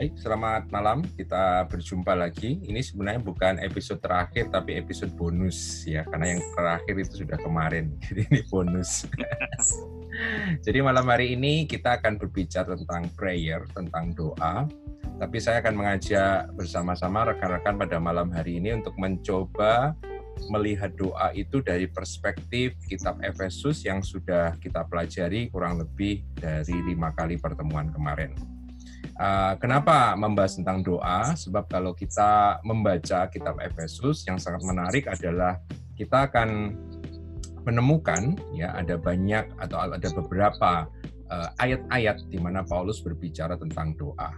Baik, selamat malam. Kita berjumpa lagi. Ini sebenarnya bukan episode terakhir, tapi episode bonus ya, karena yang terakhir itu sudah kemarin. Jadi ini bonus. Jadi malam hari ini kita akan berbicara tentang prayer, tentang doa. Tapi saya akan mengajak bersama-sama rekan-rekan pada malam hari ini untuk mencoba melihat doa itu dari perspektif kitab Efesus yang sudah kita pelajari kurang lebih dari lima kali pertemuan kemarin. Uh, kenapa membahas tentang doa? Sebab kalau kita membaca kitab Efesus yang sangat menarik adalah kita akan menemukan ya ada banyak atau ada beberapa uh, ayat-ayat di mana Paulus berbicara tentang doa.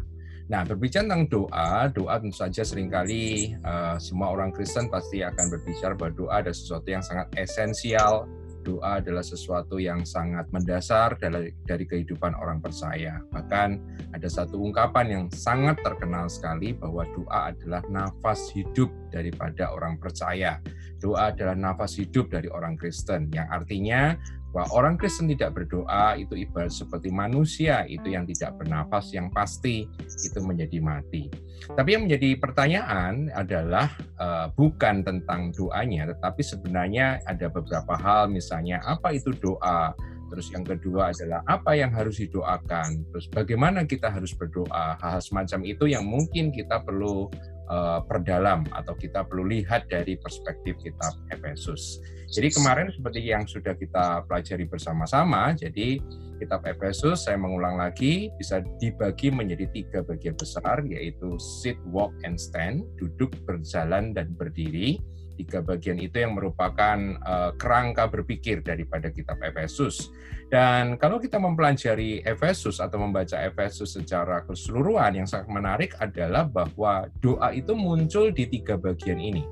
Nah, berbicara tentang doa, doa tentu saja sering kali uh, semua orang Kristen pasti akan berbicara bahwa doa ada sesuatu yang sangat esensial doa adalah sesuatu yang sangat mendasar dari, dari kehidupan orang percaya. Bahkan ada satu ungkapan yang sangat terkenal sekali bahwa doa adalah nafas hidup daripada orang percaya. Doa adalah nafas hidup dari orang Kristen, yang artinya bahwa orang Kristen tidak berdoa itu ibarat seperti manusia itu yang tidak bernafas yang pasti itu menjadi mati. Tapi yang menjadi pertanyaan adalah uh, bukan tentang doanya, tetapi sebenarnya ada beberapa hal, misalnya apa itu doa, terus yang kedua adalah apa yang harus didoakan, terus bagaimana kita harus berdoa, hal-hal semacam itu yang mungkin kita perlu uh, perdalam atau kita perlu lihat dari perspektif kitab Efesus. Jadi kemarin seperti yang sudah kita pelajari bersama-sama, jadi kitab Efesus saya mengulang lagi bisa dibagi menjadi tiga bagian besar yaitu sit, walk, and stand, duduk, berjalan, dan berdiri. Tiga bagian itu yang merupakan uh, kerangka berpikir daripada kitab Efesus. Dan kalau kita mempelajari Efesus atau membaca Efesus secara keseluruhan, yang sangat menarik adalah bahwa doa itu muncul di tiga bagian ini.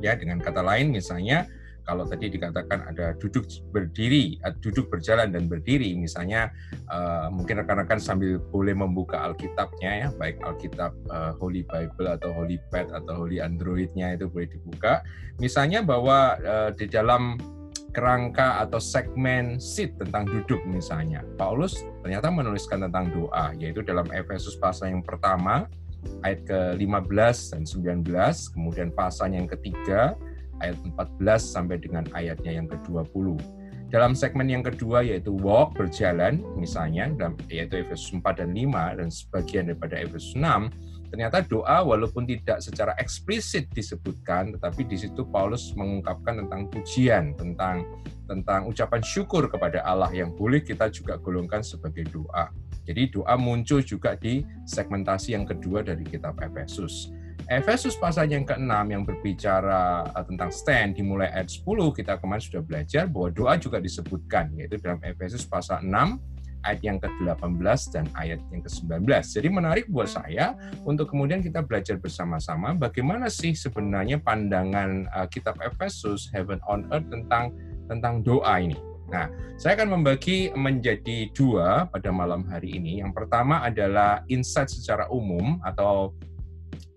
Ya, dengan kata lain misalnya kalau tadi dikatakan ada duduk berdiri, eh, duduk berjalan dan berdiri, misalnya uh, mungkin rekan-rekan sambil boleh membuka Alkitabnya ya, baik Alkitab uh, Holy Bible atau Holy Pad atau Holy Androidnya itu boleh dibuka. Misalnya bahwa uh, di dalam kerangka atau segmen sit tentang duduk misalnya, Paulus ternyata menuliskan tentang doa, yaitu dalam Efesus pasal yang pertama ayat ke-15 dan 19, kemudian pasal yang ketiga ayat 14 sampai dengan ayatnya yang ke-20. Dalam segmen yang kedua yaitu walk berjalan misalnya dalam yaitu Efesus 4 dan 5 dan sebagian daripada Efesus 6 ternyata doa walaupun tidak secara eksplisit disebutkan tetapi di situ Paulus mengungkapkan tentang pujian tentang tentang ucapan syukur kepada Allah yang boleh kita juga golongkan sebagai doa. Jadi doa muncul juga di segmentasi yang kedua dari kitab Efesus. Efesus pasal yang ke-6 yang berbicara uh, tentang stand dimulai ayat 10 kita kemarin sudah belajar bahwa doa juga disebutkan yaitu dalam Efesus pasal 6 ayat yang ke-18 dan ayat yang ke-19. Jadi menarik buat saya untuk kemudian kita belajar bersama-sama bagaimana sih sebenarnya pandangan uh, kitab Efesus Heaven on Earth tentang tentang doa ini. Nah, saya akan membagi menjadi dua pada malam hari ini. Yang pertama adalah insight secara umum atau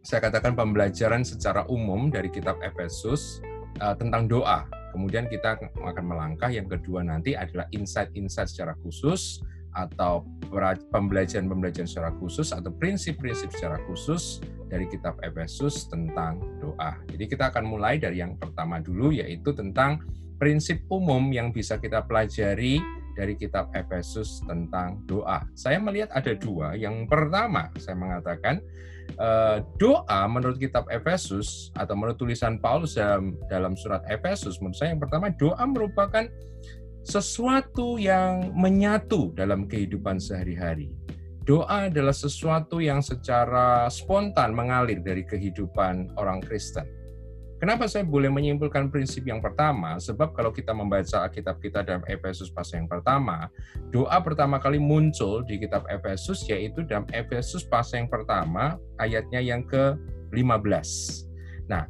saya katakan pembelajaran secara umum dari kitab Efesus uh, tentang doa. Kemudian kita akan melangkah yang kedua nanti adalah insight-insight secara khusus atau pembelajaran-pembelajaran secara khusus atau prinsip-prinsip secara khusus dari kitab Efesus tentang doa. Jadi kita akan mulai dari yang pertama dulu yaitu tentang prinsip umum yang bisa kita pelajari dari kitab Efesus tentang doa. Saya melihat ada dua. Yang pertama, saya mengatakan Eh, doa menurut kitab Efesus atau menurut tulisan Paulus dalam dalam surat Efesus menurut saya yang pertama doa merupakan sesuatu yang menyatu dalam kehidupan sehari-hari. Doa adalah sesuatu yang secara spontan mengalir dari kehidupan orang Kristen. Kenapa saya boleh menyimpulkan prinsip yang pertama? Sebab kalau kita membaca kitab kita dalam Efesus pasal yang pertama, doa pertama kali muncul di kitab Efesus yaitu dalam Efesus pasal yang pertama ayatnya yang ke-15. Nah,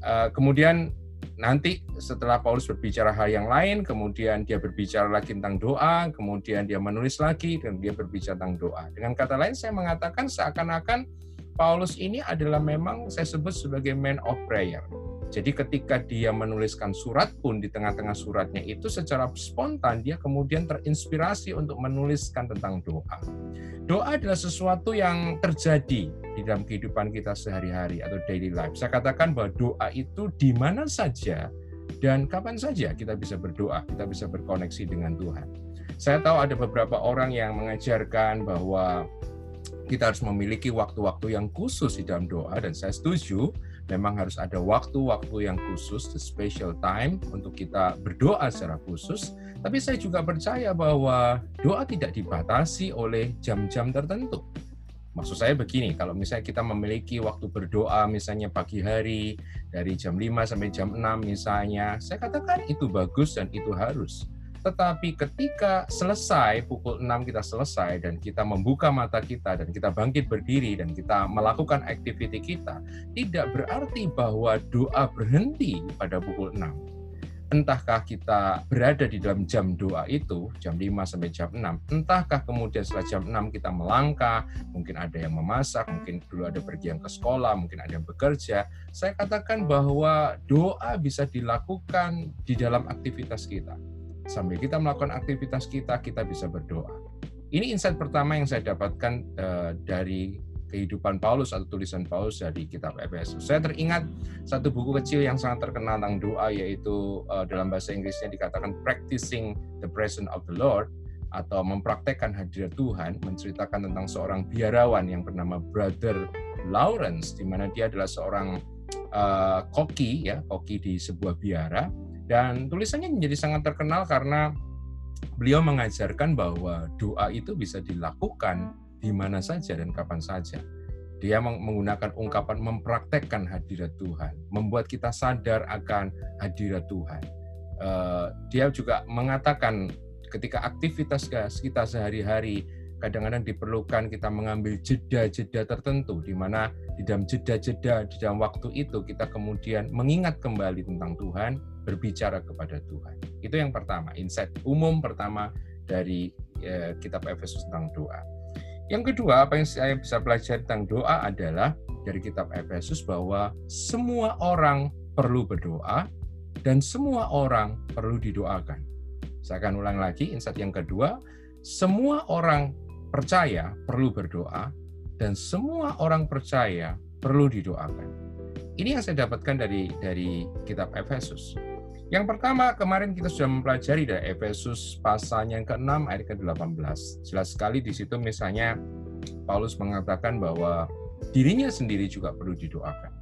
eh, kemudian nanti setelah Paulus berbicara hal yang lain, kemudian dia berbicara lagi tentang doa, kemudian dia menulis lagi dan dia berbicara tentang doa. Dengan kata lain saya mengatakan seakan-akan Paulus ini adalah memang saya sebut sebagai man of prayer. Jadi ketika dia menuliskan surat pun di tengah-tengah suratnya itu secara spontan dia kemudian terinspirasi untuk menuliskan tentang doa. Doa adalah sesuatu yang terjadi di dalam kehidupan kita sehari-hari atau daily life. Saya katakan bahwa doa itu di mana saja dan kapan saja kita bisa berdoa, kita bisa berkoneksi dengan Tuhan. Saya tahu ada beberapa orang yang mengajarkan bahwa kita harus memiliki waktu-waktu yang khusus di dalam doa dan saya setuju memang harus ada waktu-waktu yang khusus, the special time untuk kita berdoa secara khusus. Tapi saya juga percaya bahwa doa tidak dibatasi oleh jam-jam tertentu. Maksud saya begini, kalau misalnya kita memiliki waktu berdoa misalnya pagi hari dari jam 5 sampai jam 6 misalnya, saya katakan itu bagus dan itu harus. Tetapi ketika selesai, pukul 6 kita selesai, dan kita membuka mata kita, dan kita bangkit berdiri, dan kita melakukan aktiviti kita, tidak berarti bahwa doa berhenti pada pukul 6. Entahkah kita berada di dalam jam doa itu, jam 5 sampai jam 6, entahkah kemudian setelah jam 6 kita melangkah, mungkin ada yang memasak, mungkin dulu ada pergi yang ke sekolah, mungkin ada yang bekerja. Saya katakan bahwa doa bisa dilakukan di dalam aktivitas kita sambil kita melakukan aktivitas kita, kita bisa berdoa. Ini insight pertama yang saya dapatkan uh, dari kehidupan Paulus atau tulisan Paulus dari kitab Efesus. Saya teringat satu buku kecil yang sangat terkenal tentang doa yaitu uh, dalam bahasa Inggrisnya dikatakan Practicing the Presence of the Lord atau mempraktekkan hadirat Tuhan menceritakan tentang seorang biarawan yang bernama Brother Lawrence di mana dia adalah seorang uh, koki ya koki di sebuah biara dan tulisannya menjadi sangat terkenal karena beliau mengajarkan bahwa doa itu bisa dilakukan di mana saja dan kapan saja. Dia menggunakan ungkapan mempraktekkan hadirat Tuhan, membuat kita sadar akan hadirat Tuhan. Eh, dia juga mengatakan ketika aktivitas kita sehari-hari kadang-kadang diperlukan kita mengambil jeda-jeda tertentu di mana di dalam jeda-jeda di dalam waktu itu kita kemudian mengingat kembali tentang Tuhan, berbicara kepada Tuhan. Itu yang pertama, insight umum pertama dari eh, kitab Efesus tentang doa. Yang kedua, apa yang saya bisa pelajari tentang doa adalah dari kitab Efesus bahwa semua orang perlu berdoa dan semua orang perlu didoakan. Saya akan ulang lagi, insight yang kedua, semua orang percaya perlu berdoa, dan semua orang percaya perlu didoakan. Ini yang saya dapatkan dari dari kitab Efesus. Yang pertama, kemarin kita sudah mempelajari dari Efesus pasal yang ke-6 ayat ke-18. Jelas sekali di situ misalnya Paulus mengatakan bahwa dirinya sendiri juga perlu didoakan.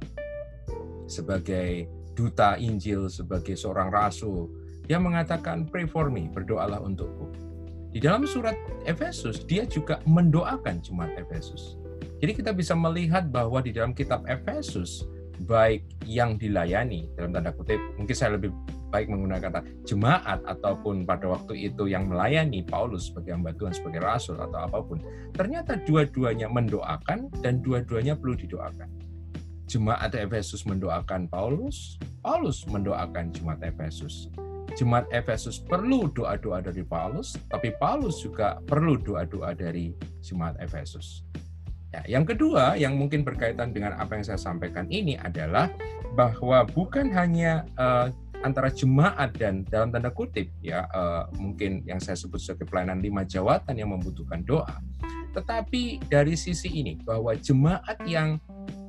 Sebagai duta Injil, sebagai seorang rasul, dia mengatakan pray for me, berdoalah untukku. Di dalam surat Efesus, dia juga mendoakan jemaat Efesus. Jadi kita bisa melihat bahwa di dalam kitab Efesus, baik yang dilayani, dalam tanda kutip, mungkin saya lebih baik menggunakan kata jemaat ataupun pada waktu itu yang melayani Paulus sebagai hamba Tuhan, sebagai rasul atau apa pun, ternyata dua-duanya mendoakan dan dua-duanya perlu didoakan. Jemaat Efesus mendoakan Paulus, Paulus mendoakan jemaat Efesus jemaat Efesus perlu doa-doa dari Paulus, tapi Paulus juga perlu doa-doa dari jemaat Efesus. Ya, yang kedua, yang mungkin berkaitan dengan apa yang saya sampaikan ini adalah bahwa bukan hanya uh, antara jemaat dan dalam tanda kutip ya uh, mungkin yang saya sebut sebagai pelayanan lima jawatan yang membutuhkan doa, tetapi dari sisi ini bahwa jemaat yang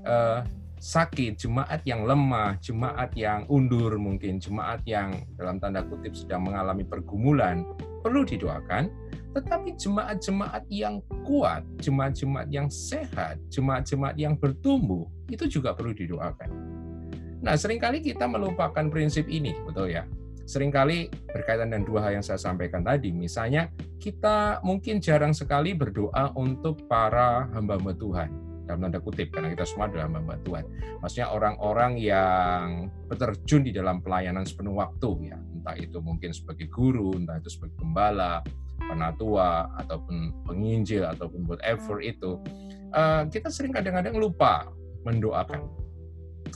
uh, sakit, jemaat yang lemah, jemaat yang undur mungkin, jemaat yang dalam tanda kutip sedang mengalami pergumulan, perlu didoakan. Tetapi jemaat-jemaat yang kuat, jemaat-jemaat yang sehat, jemaat-jemaat yang bertumbuh, itu juga perlu didoakan. Nah, sering kali kita melupakan prinsip ini, betul ya? Seringkali berkaitan dengan dua hal yang saya sampaikan tadi. Misalnya, kita mungkin jarang sekali berdoa untuk para hamba-hamba Tuhan dalam tanda kutip karena kita semua adalah hamba Tuhan. Maksudnya orang-orang yang terjun di dalam pelayanan sepenuh waktu ya, entah itu mungkin sebagai guru, entah itu sebagai gembala, penatua ataupun penginjil ataupun whatever itu, uh, kita sering kadang-kadang lupa mendoakan.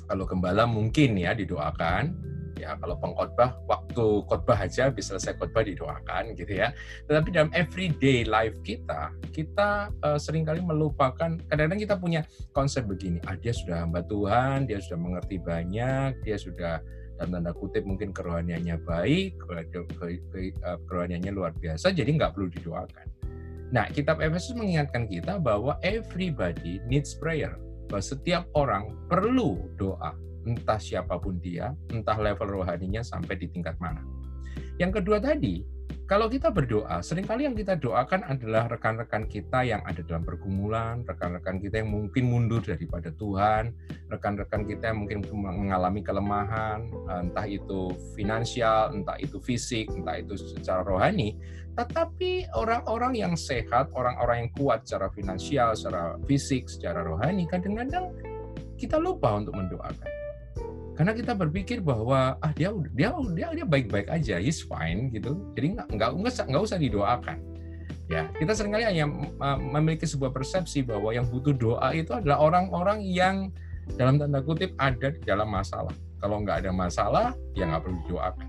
Kalau gembala mungkin ya didoakan, ya kalau pengkhotbah waktu khotbah aja bisa selesai khotbah didoakan gitu ya. Tetapi dalam everyday life kita kita uh, sering kali melupakan kadang-kadang kita punya konsep begini ah dia sudah hamba Tuhan dia sudah mengerti banyak dia sudah dalam tanda kutip mungkin kerohaniannya baik eh, kerohaniannya luar biasa jadi nggak perlu didoakan. Nah kitab Efesus mengingatkan kita bahwa everybody needs prayer bahwa setiap orang perlu doa entah siapa pun dia, entah level rohaninya sampai di tingkat mana. Yang kedua tadi, kalau kita berdoa, sering kali yang kita doakan adalah rekan-rekan kita yang ada dalam pergumulan, rekan-rekan kita yang mungkin mundur daripada Tuhan, rekan-rekan kita yang mungkin mengalami kelemahan, entah itu finansial, entah itu fisik, entah itu secara rohani. Tetapi orang-orang yang sehat, orang-orang yang kuat secara finansial, secara fisik, secara rohani, kadang-kadang kita lupa untuk mendoakan karena kita berpikir bahwa ah dia dia dia dia baik-baik aja, he's fine gitu. Jadi nggak nggak nggak usah didoakan. Ya, kita sering kali hanya memiliki sebuah persepsi bahwa yang butuh doa itu adalah orang-orang yang dalam tanda kutip ada di dalam masalah. Kalau nggak ada masalah, ya nggak perlu didoakan.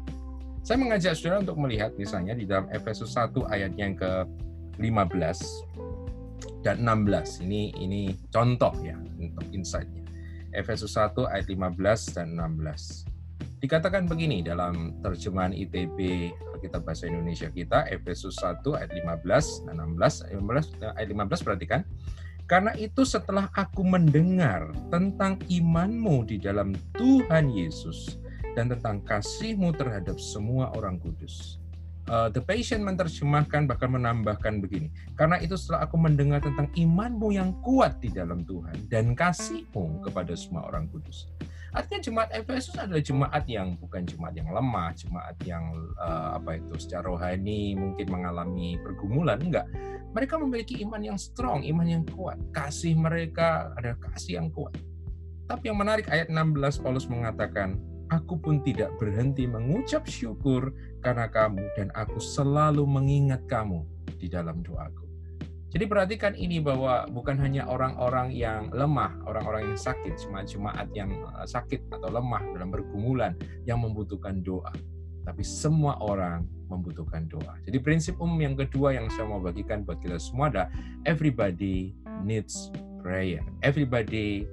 Saya mengajak saudara untuk melihat misalnya di dalam Efesus 1 ayat yang ke-15 dan 16. Ini ini contoh ya untuk insight-nya. Efesus 1 ayat 15 dan 16. Dikatakan begini dalam terjemahan ITB Alkitab Bahasa Indonesia kita, Efesus 1 ayat 15 dan 16. 15, ayat 15 perhatikan. Karena itu setelah aku mendengar tentang imanmu di dalam Tuhan Yesus dan tentang kasihmu terhadap semua orang kudus uh, The Patient menerjemahkan bahkan menambahkan begini. Karena itu setelah aku mendengar tentang imanmu yang kuat di dalam Tuhan dan kasihmu kepada semua orang kudus. Artinya jemaat Efesus adalah jemaat yang bukan jemaat yang lemah, jemaat yang uh, apa itu secara rohani mungkin mengalami pergumulan, enggak. Mereka memiliki iman yang strong, iman yang kuat. Kasih mereka ada kasih yang kuat. Tapi yang menarik ayat 16 Paulus mengatakan, aku pun tidak berhenti mengucap syukur karena kamu dan aku selalu mengingat kamu di dalam doaku. Jadi perhatikan ini bahwa bukan hanya orang-orang yang lemah, orang-orang yang sakit, jemaat-jemaat yang eh, sakit atau lemah dalam pergumulan yang membutuhkan doa, tapi semua orang membutuhkan doa. Jadi prinsip umum yang kedua yang saya mau bagikan buat kita semua adalah everybody needs prayer. Everybody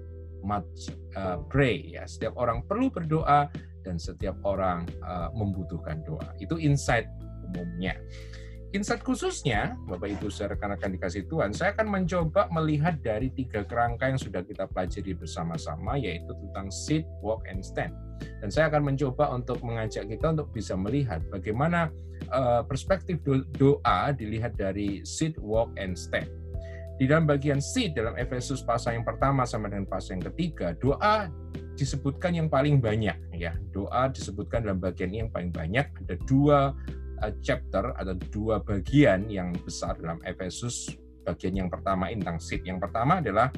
must uh, pray ya. Setiap orang perlu berdoa dan setiap orang uh, membutuhkan doa. Itu insight umumnya. Insight khususnya, Bapak Ibu rekan-rekan dikasih Tuhan, saya akan mencoba melihat dari tiga kerangka yang sudah kita pelajari bersama-sama, yaitu tentang sit, walk, and stand. Dan saya akan mencoba untuk mengajak kita untuk bisa melihat bagaimana uh, perspektif doa dilihat dari sit, walk, and stand di dalam bagian C dalam Efesus pasal yang pertama sama dengan pasal yang ketiga, doa disebutkan yang paling banyak ya. Doa disebutkan dalam bagian ini yang paling banyak. Ada dua uh, chapter atau dua bagian yang besar dalam Efesus. Bagian yang pertama ini tentang seed. Yang pertama adalah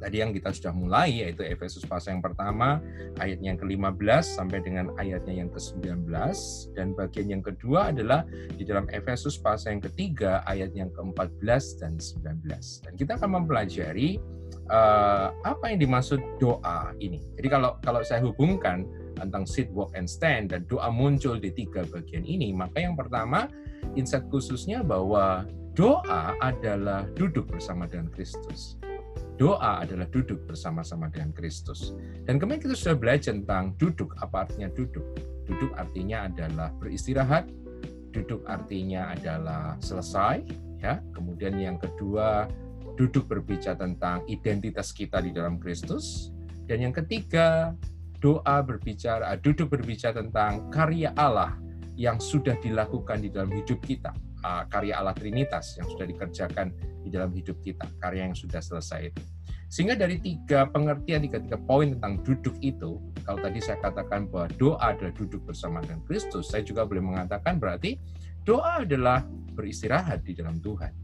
tadi yang kita sudah mulai yaitu Efesus pasal yang pertama ayatnya yang ke-15 sampai dengan ayatnya yang ke-19 dan bagian yang kedua adalah di dalam Efesus pasal yang ketiga ayat yang ke-14 dan 19 dan kita akan mempelajari uh, apa yang dimaksud doa ini. Jadi kalau kalau saya hubungkan tentang sit, walk, and stand dan doa muncul di tiga bagian ini, maka yang pertama insight khususnya bahwa doa adalah duduk bersama dengan Kristus doa adalah duduk bersama-sama dengan Kristus. Dan kemarin kita sudah belajar tentang duduk, apa artinya duduk. Duduk artinya adalah beristirahat, duduk artinya adalah selesai, ya. Kemudian yang kedua, duduk berbicara tentang identitas kita di dalam Kristus. Dan yang ketiga, doa berbicara, duduk berbicara tentang karya Allah yang sudah dilakukan di dalam hidup kita, karya Allah Trinitas yang sudah dikerjakan di dalam hidup kita, karya yang sudah selesai itu. Sehingga dari tiga pengertian, tiga, tiga poin tentang duduk itu, kalau tadi saya katakan bahwa doa adalah duduk bersama dengan Kristus, saya juga boleh mengatakan berarti doa adalah beristirahat di dalam Tuhan.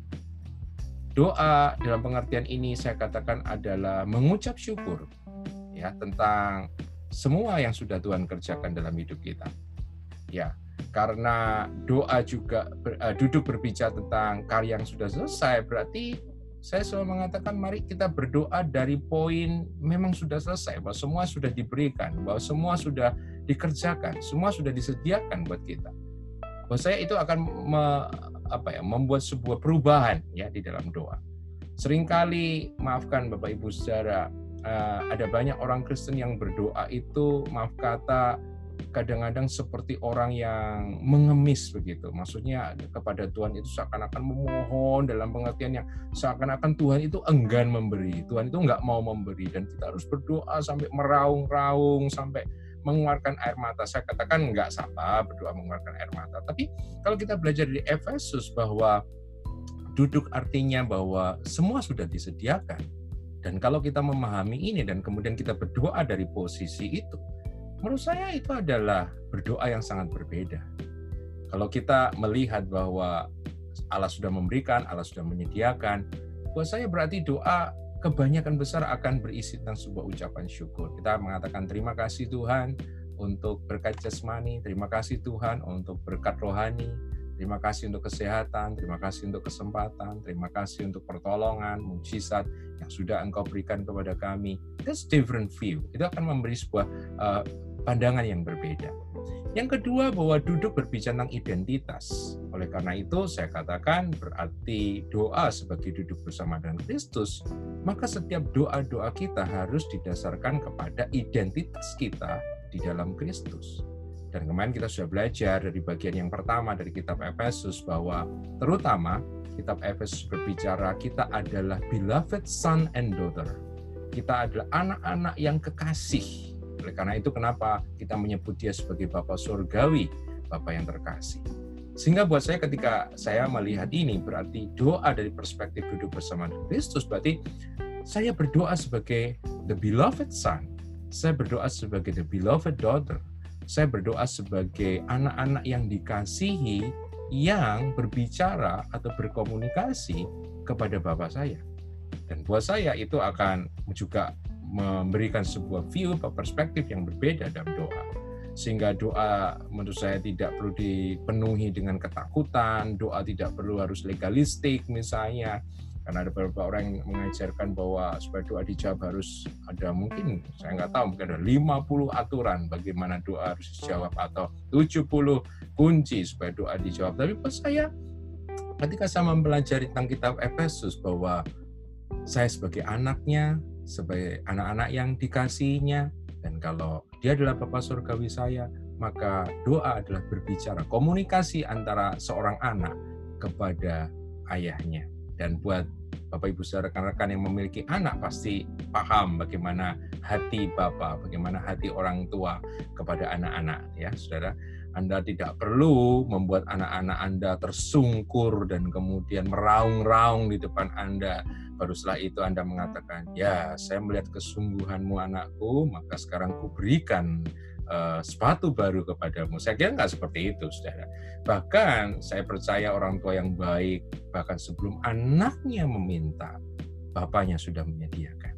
Doa dalam pengertian ini saya katakan adalah mengucap syukur ya tentang semua yang sudah Tuhan kerjakan dalam hidup kita. Ya, karena doa juga ber, uh, duduk berbicara tentang karya yang sudah selesai berarti saya selalu mengatakan mari kita berdoa dari poin memang sudah selesai bahwa semua sudah diberikan bahwa semua sudah dikerjakan, semua sudah disediakan buat kita. Buat saya itu akan me, apa ya, membuat sebuah perubahan ya di dalam doa. Seringkali maafkan Bapak Ibu Saudara, uh, ada banyak orang Kristen yang berdoa itu maaf kata kadang-kadang seperti orang yang mengemis begitu. Maksudnya kepada Tuhan itu seakan-akan memohon dalam pengertian yang seakan-akan Tuhan itu enggan memberi. Tuhan itu enggak mau memberi dan kita harus berdoa sampai meraung-raung sampai mengeluarkan air mata. Saya katakan enggak salah berdoa mengeluarkan air mata. Tapi kalau kita belajar di Efesus bahwa duduk artinya bahwa semua sudah disediakan. Dan kalau kita memahami ini dan kemudian kita berdoa dari posisi itu, menurut saya itu adalah berdoa yang sangat berbeda. Kalau kita melihat bahwa Allah sudah memberikan, Allah sudah menyediakan, buat saya berarti doa kebanyakan besar akan berisi tentang sebuah ucapan syukur. Kita mengatakan terima kasih Tuhan untuk berkat jasmani, terima kasih Tuhan untuk berkat rohani, terima kasih untuk kesehatan, terima kasih untuk kesempatan, terima kasih untuk pertolongan, mujizat yang sudah Engkau berikan kepada kami. That's different view. Itu akan memberi sebuah uh, pandangan yang berbeda. Yang kedua bahwa duduk berbicara tentang identitas. Oleh karena itu saya katakan berarti doa sebagai duduk bersama dengan Kristus, maka setiap doa-doa kita harus didasarkan kepada identitas kita di dalam Kristus. Dan kemarin kita sudah belajar dari bagian yang pertama dari kitab Efesus bahwa terutama kitab Efesus berbicara kita adalah beloved son and daughter. Kita adalah anak-anak yang kekasih oleh karena itu kenapa kita menyebut dia sebagai Bapak Surgawi, Bapak yang terkasih. Sehingga buat saya ketika saya melihat ini berarti doa dari perspektif duduk bersama Kristus berarti saya berdoa sebagai the beloved son, saya berdoa sebagai the beloved daughter, saya berdoa sebagai anak-anak yang dikasihi yang berbicara atau berkomunikasi kepada Bapak saya. Dan buat saya itu akan juga memberikan sebuah view perspektif yang berbeda dalam doa. Sehingga doa menurut saya tidak perlu dipenuhi dengan ketakutan, doa tidak perlu harus legalistik misalnya, karena ada beberapa orang yang mengajarkan bahwa supaya doa dijawab harus ada mungkin saya nggak tahu mungkin ada 50 aturan bagaimana doa harus dijawab atau 70 kunci supaya doa dijawab tapi pas saya ketika saya mempelajari tentang kitab Efesus bahwa saya sebagai anaknya sebagai anak-anak yang dikasihnya dan kalau dia adalah Bapak surgawi saya maka doa adalah berbicara komunikasi antara seorang anak kepada ayahnya. Dan buat Bapak Ibu saudara rekan-rekan yang memiliki anak pasti paham bagaimana hati Bapak, bagaimana hati orang tua kepada anak-anak ya Saudara. Anda tidak perlu membuat anak-anak Anda tersungkur dan kemudian meraung-raung di depan Anda baru setelah itu Anda mengatakan, ya saya melihat kesungguhanmu anakku, maka sekarang kuberikan uh, sepatu baru kepadamu. Saya kira nggak seperti itu, saudara. Bahkan saya percaya orang tua yang baik, bahkan sebelum anaknya meminta, bapaknya sudah menyediakan.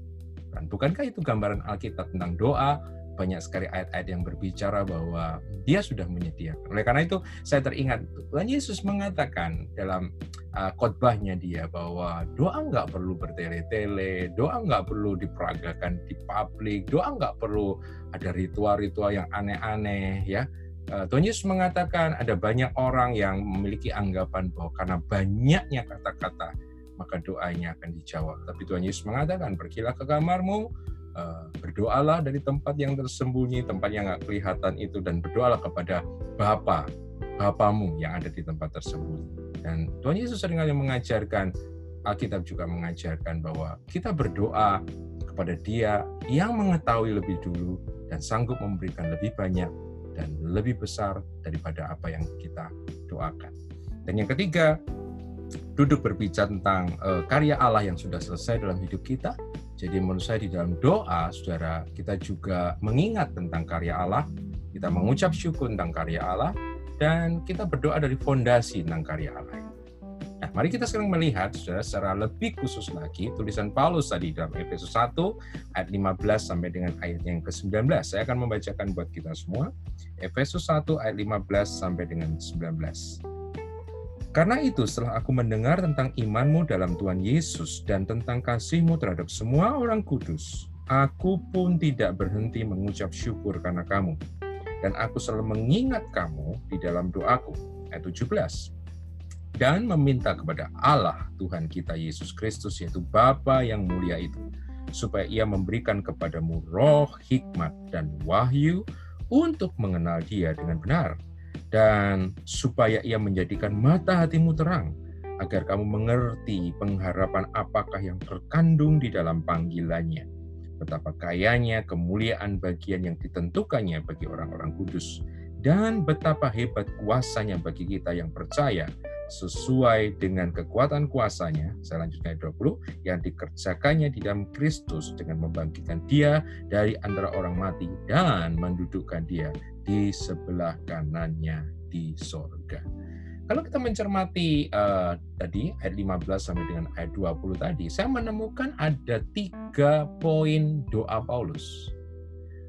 Dan bukankah itu gambaran Alkitab tentang doa, banyak sekali ayat-ayat yang berbicara bahwa dia sudah menyediakan. Oleh karena itu saya teringat Tuhan Yesus mengatakan dalam uh, khotbahnya dia bahwa doa nggak perlu bertele-tele, doa nggak perlu diperagakan di publik, doa nggak perlu ada ritual-ritual yang aneh-aneh ya. Uh, Tuhan Yesus mengatakan ada banyak orang yang memiliki anggapan bahwa karena banyaknya kata-kata maka doanya akan dijawab. Tapi Tuhan Yesus mengatakan, pergilah ke kamarmu, berdoalah dari tempat yang tersembunyi, tempat yang nggak kelihatan itu, dan berdoalah kepada Bapa, Bapamu yang ada di tempat tersembunyi. Dan Tuhan Yesus sering kali mengajarkan, Alkitab juga mengajarkan bahwa kita berdoa kepada Dia yang mengetahui lebih dulu dan sanggup memberikan lebih banyak dan lebih besar daripada apa yang kita doakan. Dan yang ketiga, duduk berbicara tentang uh, karya Allah yang sudah selesai dalam hidup kita, jadi menurut saya di dalam doa, saudara, kita juga mengingat tentang karya Allah, kita mengucap syukur tentang karya Allah, dan kita berdoa dari fondasi tentang karya Allah. Nah, mari kita sekarang melihat, saudara, secara lebih khusus lagi, tulisan Paulus tadi dalam Efesus 1, ayat 15 sampai dengan ayat yang ke-19. Saya akan membacakan buat kita semua. Efesus 1, ayat 15 sampai dengan 19. Karena itu setelah aku mendengar tentang imanmu dalam Tuhan Yesus dan tentang kasihmu terhadap semua orang kudus, aku pun tidak berhenti mengucap syukur karena kamu. dan aku selalu mengingat kamu di dalam doaku. Ayat 17 dan meminta kepada Allah Tuhan kita Yesus Kristus yaitu Bapa yang mulia itu supaya ia memberikan kepadamu roh hikmat dan wahyu untuk mengenal dia dengan benar dan supaya ia menjadikan mata hatimu terang agar kamu mengerti pengharapan apakah yang terkandung di dalam panggilannya. Betapa kayanya kemuliaan bagian yang ditentukannya bagi orang-orang kudus. Dan betapa hebat kuasanya bagi kita yang percaya sesuai dengan kekuatan kuasanya, saya lanjutkan ayat 20, yang dikerjakannya di dalam Kristus dengan membangkitkan dia dari antara orang mati dan mendudukkan dia di sebelah kanannya di sorga. Kalau kita mencermati uh, tadi ayat 15 sampai dengan ayat 20 tadi, saya menemukan ada tiga poin doa Paulus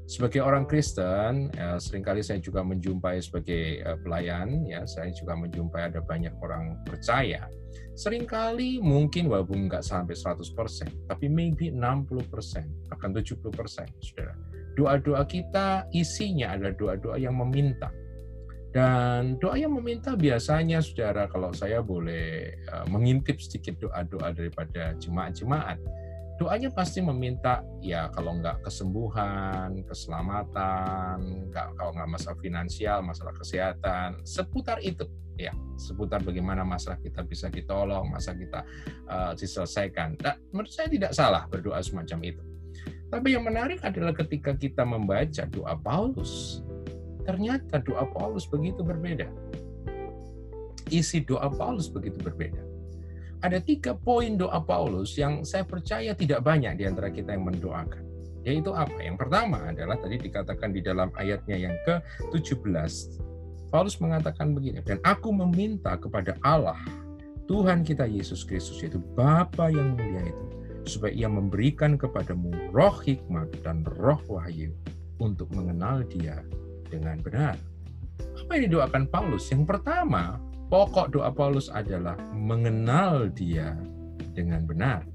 sebagai orang Kristen, ya, sering kali saya juga menjumpai sebagai uh, pelayan, ya saya juga menjumpai ada banyak orang percaya. Seringkali mungkin walaupun nggak sampai 100%, tapi maybe 60%, bahkan 70%, saudara. Doa-doa kita isinya adalah doa-doa yang meminta. Dan doa yang meminta biasanya, saudara, kalau saya boleh uh, mengintip sedikit doa-doa daripada jemaat-jemaat, doanya pasti meminta ya kalau nggak kesembuhan, keselamatan, nggak kalau nggak masalah finansial, masalah kesehatan, seputar itu ya, seputar bagaimana masalah kita bisa ditolong, masalah kita uh, diselesaikan. Nah, menurut saya tidak salah berdoa semacam itu. Tapi yang menarik adalah ketika kita membaca doa Paulus, ternyata doa Paulus begitu berbeda. Isi doa Paulus begitu berbeda ada tiga poin doa Paulus yang saya percaya tidak banyak di antara kita yang mendoakan. Yaitu apa? Yang pertama adalah tadi dikatakan di dalam ayatnya yang ke-17. Paulus mengatakan begini, dan aku meminta kepada Allah, Tuhan kita Yesus Kristus, yaitu Bapa yang mulia itu, supaya ia memberikan kepadamu roh hikmat dan roh wahyu untuk mengenal dia dengan benar. Apa yang didoakan Paulus? Yang pertama, Pokok doa Paulus adalah mengenal Dia dengan benar,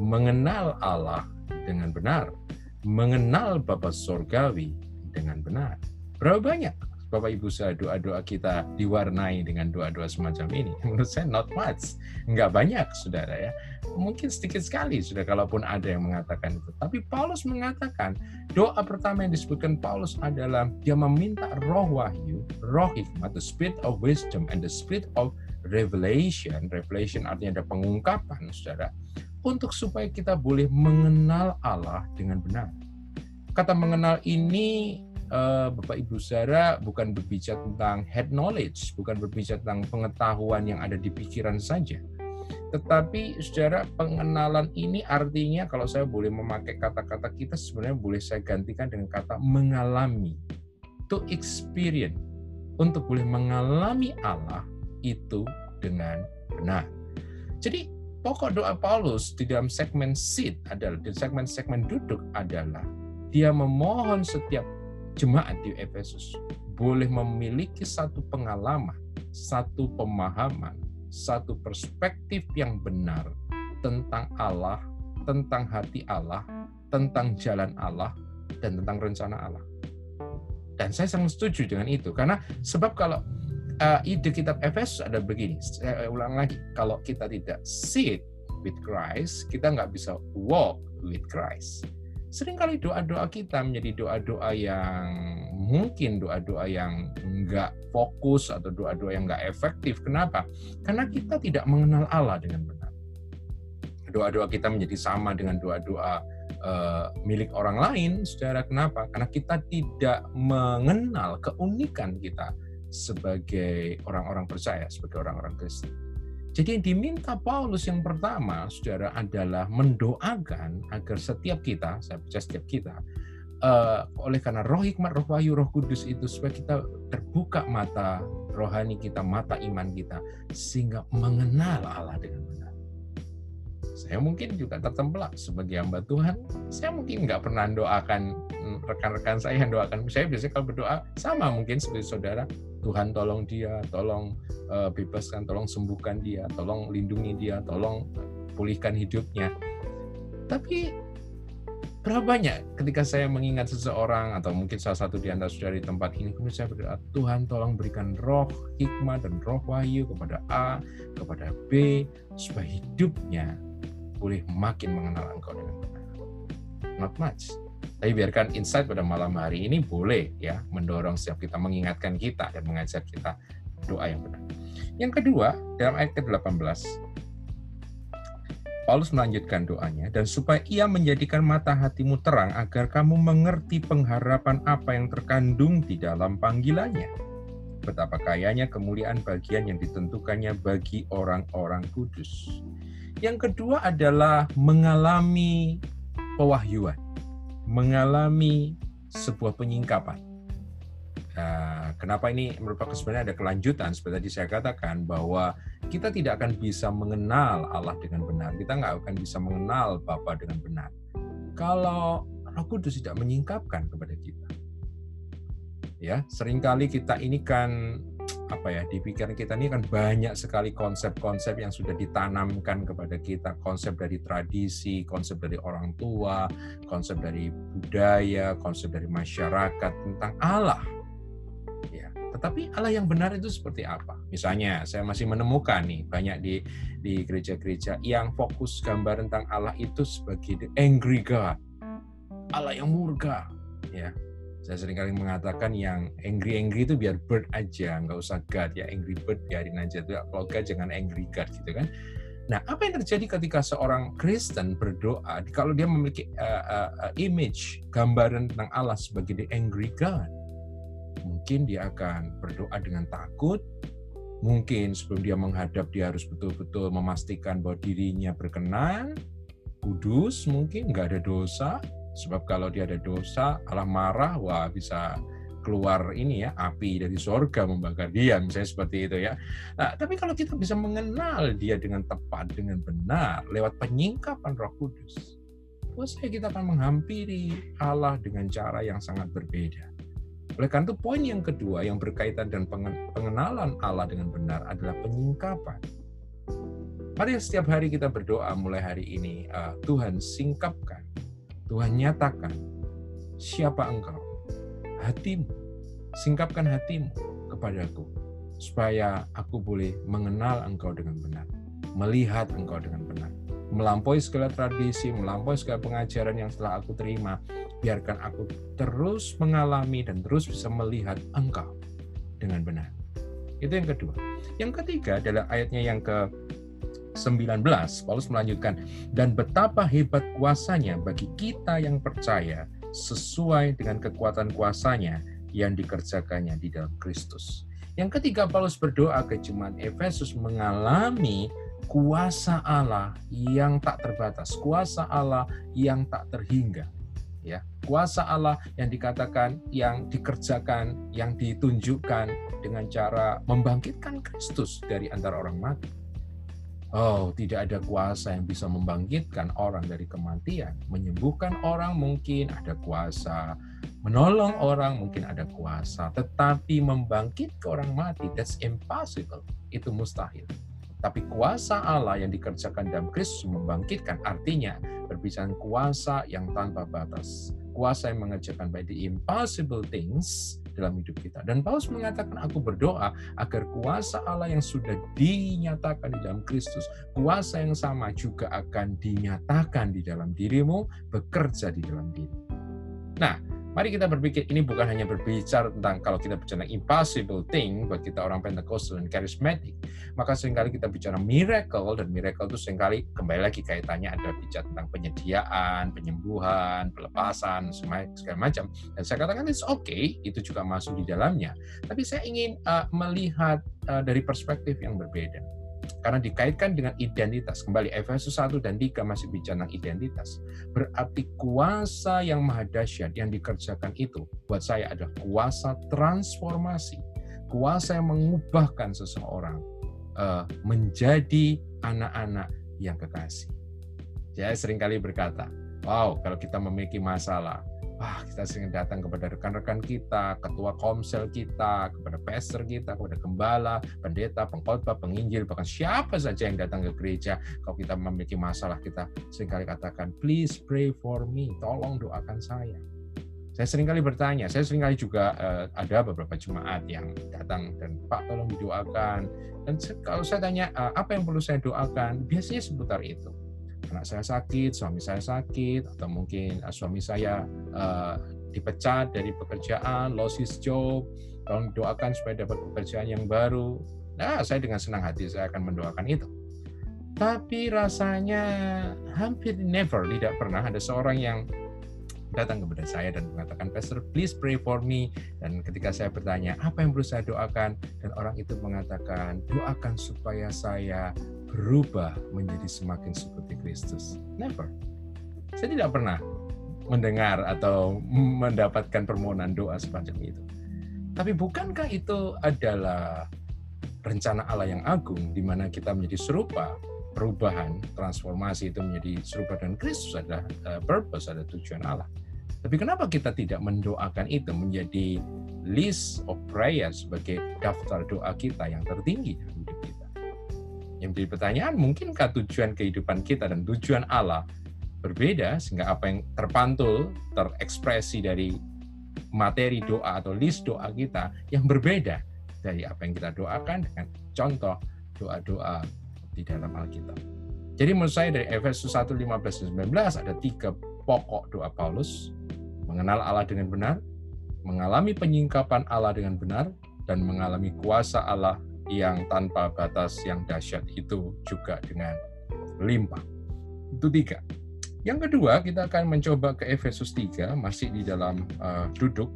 mengenal Allah dengan benar, mengenal Bapa Sorgawi dengan benar. Berapa banyak Bapak Ibu saya doa-doa kita diwarnai dengan doa-doa semacam ini? Menurut saya not much, nggak banyak saudara ya. Mungkin sedikit sekali sudah kalaupun ada yang mengatakan itu. Tapi Paulus mengatakan doa pertama yang disebutkan Paulus adalah dia meminta roh wahyu, roh hikmat, the spirit of wisdom and the spirit of revelation. Revelation artinya ada pengungkapan saudara. Untuk supaya kita boleh mengenal Allah dengan benar. Kata mengenal ini uh, Bapak Ibu saudara bukan berbicara tentang head knowledge, bukan berbicara tentang pengetahuan yang ada di pikiran saja. Tetapi secara pengenalan ini artinya kalau saya boleh memakai kata-kata kita sebenarnya boleh saya gantikan dengan kata mengalami. To experience. Untuk boleh mengalami Allah itu dengan benar. Jadi pokok doa Paulus di dalam segmen sit adalah di segmen-segmen duduk adalah dia memohon setiap jemaat di Efesus. Boleh memiliki satu pengalaman, satu pemahaman, satu perspektif yang benar tentang Allah, tentang hati Allah, tentang jalan Allah, dan tentang rencana Allah. Dan saya sangat setuju dengan itu. Karena sebab kalau uh, ide kitab Efesus ada begini, saya ulang lagi, kalau kita tidak sit with Christ, kita nggak bisa walk with Christ sering kali doa-doa kita menjadi doa-doa yang mungkin doa-doa yang enggak fokus atau doa-doa yang enggak efektif. Kenapa? Karena kita tidak mengenal Allah dengan benar. Doa-doa kita menjadi sama dengan doa-doa uh, milik orang lain. Secara kenapa? Karena kita tidak mengenal keunikan kita sebagai orang-orang percaya, sebagai orang-orang Kristen. Jadi yang diminta Paulus yang pertama, saudara, adalah mendoakan agar setiap kita, saya percaya setiap kita, uh, oleh karena roh hikmat, roh wahyu, roh kudus itu, supaya kita terbuka mata rohani kita, mata iman kita, sehingga mengenal Allah dengan benar. Saya mungkin juga tertembelak sebagai hamba Tuhan. Saya mungkin nggak pernah doakan mm, rekan-rekan saya yang doakan. Saya biasanya kalau berdoa sama mungkin seperti saudara, Tuhan tolong dia, tolong uh, bebaskan, tolong sembuhkan dia, tolong lindungi dia, tolong pulihkan hidupnya. Tapi Berapa banyak ketika saya mengingat seseorang atau mungkin salah satu di antara saudara di tempat ini, kemudian saya berdoa, Tuhan tolong berikan roh hikmah dan roh wahyu kepada A, kepada B, supaya hidupnya boleh makin mengenal Engkau dengan benar. Not much. Tapi biarkan insight pada malam hari ini boleh ya mendorong setiap kita mengingatkan kita dan mengajar kita doa yang benar. Yang kedua, dalam ayat ke-18, Paulus melanjutkan doanya, dan supaya ia menjadikan mata hatimu terang agar kamu mengerti pengharapan apa yang terkandung di dalam panggilannya. Betapa kayanya kemuliaan bagian yang ditentukannya bagi orang-orang kudus. Yang kedua adalah mengalami pewahyuan, mengalami sebuah penyingkapan. Nah, kenapa ini merupakan sebenarnya ada kelanjutan seperti tadi saya katakan bahwa kita tidak akan bisa mengenal Allah dengan benar. Kita nggak akan bisa mengenal Bapa dengan benar kalau Roh Kudus tidak menyingkapkan kepada kita. Ya, sering kali kita ini kan apa ya di pikiran kita ini kan banyak sekali konsep-konsep yang sudah ditanamkan kepada kita konsep dari tradisi konsep dari orang tua konsep dari budaya konsep dari masyarakat tentang Allah tetapi Allah yang benar itu seperti apa? Misalnya, saya masih menemukan nih banyak di di gereja-gereja yang fokus gambar tentang Allah itu sebagai the angry God, Allah yang murka. Ya, saya sering kali mengatakan yang angry angry itu biar bird aja, nggak usah God ya angry bird biarin aja tuh. Kalau God jangan angry God gitu kan. Nah, apa yang terjadi ketika seorang Kristen berdoa kalau dia memiliki uh, uh, image gambaran tentang Allah sebagai the angry God? mungkin dia akan berdoa dengan takut. Mungkin sebelum dia menghadap dia harus betul-betul memastikan bahwa dirinya berkenan, kudus, mungkin nggak ada dosa. Sebab kalau dia ada dosa, Allah marah, wah bisa keluar ini ya api dari sorga membakar dia misalnya seperti itu ya. Nah, tapi kalau kita bisa mengenal dia dengan tepat dengan benar lewat penyingkapan Roh Kudus, saya kita akan menghampiri Allah dengan cara yang sangat berbeda. Oleh karena itu poin yang kedua yang berkaitan dengan pengenalan Allah dengan benar adalah penyingkapan. Mari setiap hari kita berdoa mulai hari ini, uh, Tuhan singkapkan, Tuhan nyatakan siapa engkau, hatimu, singkapkan hatimu kepadaku, supaya aku boleh mengenal engkau dengan benar, melihat engkau dengan benar, melampaui segala tradisi, melampaui segala pengajaran yang telah aku terima, biarkan aku terus mengalami dan terus bisa melihat engkau dengan benar. Itu yang kedua. Yang ketiga adalah ayatnya yang ke 19, Paulus melanjutkan, dan betapa hebat kuasanya bagi kita yang percaya sesuai dengan kekuatan kuasanya yang dikerjakannya di dalam Kristus. Yang ketiga, Paulus berdoa ke jemaat Efesus mengalami kuasa Allah yang tak terbatas, kuasa Allah yang tak terhingga ya kuasa Allah yang dikatakan yang dikerjakan yang ditunjukkan dengan cara membangkitkan Kristus dari antara orang mati Oh, tidak ada kuasa yang bisa membangkitkan orang dari kematian. Menyembuhkan orang mungkin ada kuasa, menolong orang mungkin ada kuasa, tetapi membangkitkan orang mati, that's impossible. Itu mustahil. Tapi kuasa Allah yang dikerjakan dalam Kristus membangkitkan artinya berbicara kuasa yang tanpa batas. Kuasa yang mengerjakan by the impossible things dalam hidup kita. Dan Paulus mengatakan, aku berdoa agar kuasa Allah yang sudah dinyatakan di dalam Kristus, kuasa yang sama juga akan dinyatakan di dalam dirimu, bekerja di dalam diri. Nah, Mari kita berpikir ini bukan hanya berbicara tentang kalau kita bicara impossible thing buat kita orang Pentecostal dan charismatic, maka sering kali kita bicara miracle dan miracle itu sering kali kembali lagi kaitannya adalah bicara tentang penyediaan, penyembuhan, pelepasan, segala macam. Dan saya katakan it's okay, itu juga masuk di dalamnya. Tapi saya ingin uh, melihat uh, dari perspektif yang berbeda karena dikaitkan dengan identitas. Kembali Efesus 1 dan 3 masih bicara tentang identitas. Berarti kuasa yang maha dahsyat yang dikerjakan itu buat saya adalah kuasa transformasi. Kuasa yang mengubahkan seseorang uh, menjadi anak-anak yang kekasih. Saya sering kali berkata, wow, kalau kita memiliki masalah, wah kita sering datang kepada rekan-rekan kita, ketua komsel kita, kepada pastor kita, kepada gembala, pendeta, pengkhotbah, penginjil, bahkan siapa saja yang datang ke gereja. Kalau kita memiliki masalah, kita sering kali katakan, please pray for me, tolong doakan saya. Saya sering kali bertanya, saya sering kali juga uh, ada beberapa jemaat yang datang dan Pak tolong didoakan. Dan kalau saya tanya uh, apa yang perlu saya doakan, biasanya seputar itu anak saya sakit, suami saya sakit, atau mungkin uh, suami saya uh, dipecat dari pekerjaan, lost his job, tolong doakan supaya dapat pekerjaan yang baru. Nah, saya dengan senang hati saya akan mendoakan itu. Tapi rasanya hampir never, tidak pernah ada seorang yang datang kepada saya dan mengatakan, Pastor, please pray for me. Dan ketika saya bertanya, apa yang perlu saya doakan? Dan orang itu mengatakan, doakan supaya saya berubah menjadi semakin seperti Kristus. Never. Saya tidak pernah mendengar atau mendapatkan permohonan doa semacam itu. Tapi bukankah itu adalah rencana Allah yang agung di mana kita menjadi serupa perubahan transformasi itu menjadi serupa dengan Kristus adalah uh, purpose ada tujuan Allah. Tapi kenapa kita tidak mendoakan itu menjadi list of prayer sebagai daftar doa kita yang tertinggi? Yang menjadi pertanyaan, mungkinkah tujuan kehidupan kita dan tujuan Allah berbeda sehingga apa yang terpantul, terekspresi dari materi doa atau list doa kita yang berbeda dari apa yang kita doakan dengan contoh doa-doa di dalam Alkitab. Jadi menurut saya dari Efesus 1, 15, 19 ada tiga pokok doa Paulus. Mengenal Allah dengan benar, mengalami penyingkapan Allah dengan benar, dan mengalami kuasa Allah yang tanpa batas yang dahsyat itu juga dengan limpah. Itu tiga. Yang kedua, kita akan mencoba ke Efesus 3, masih di dalam uh, duduk.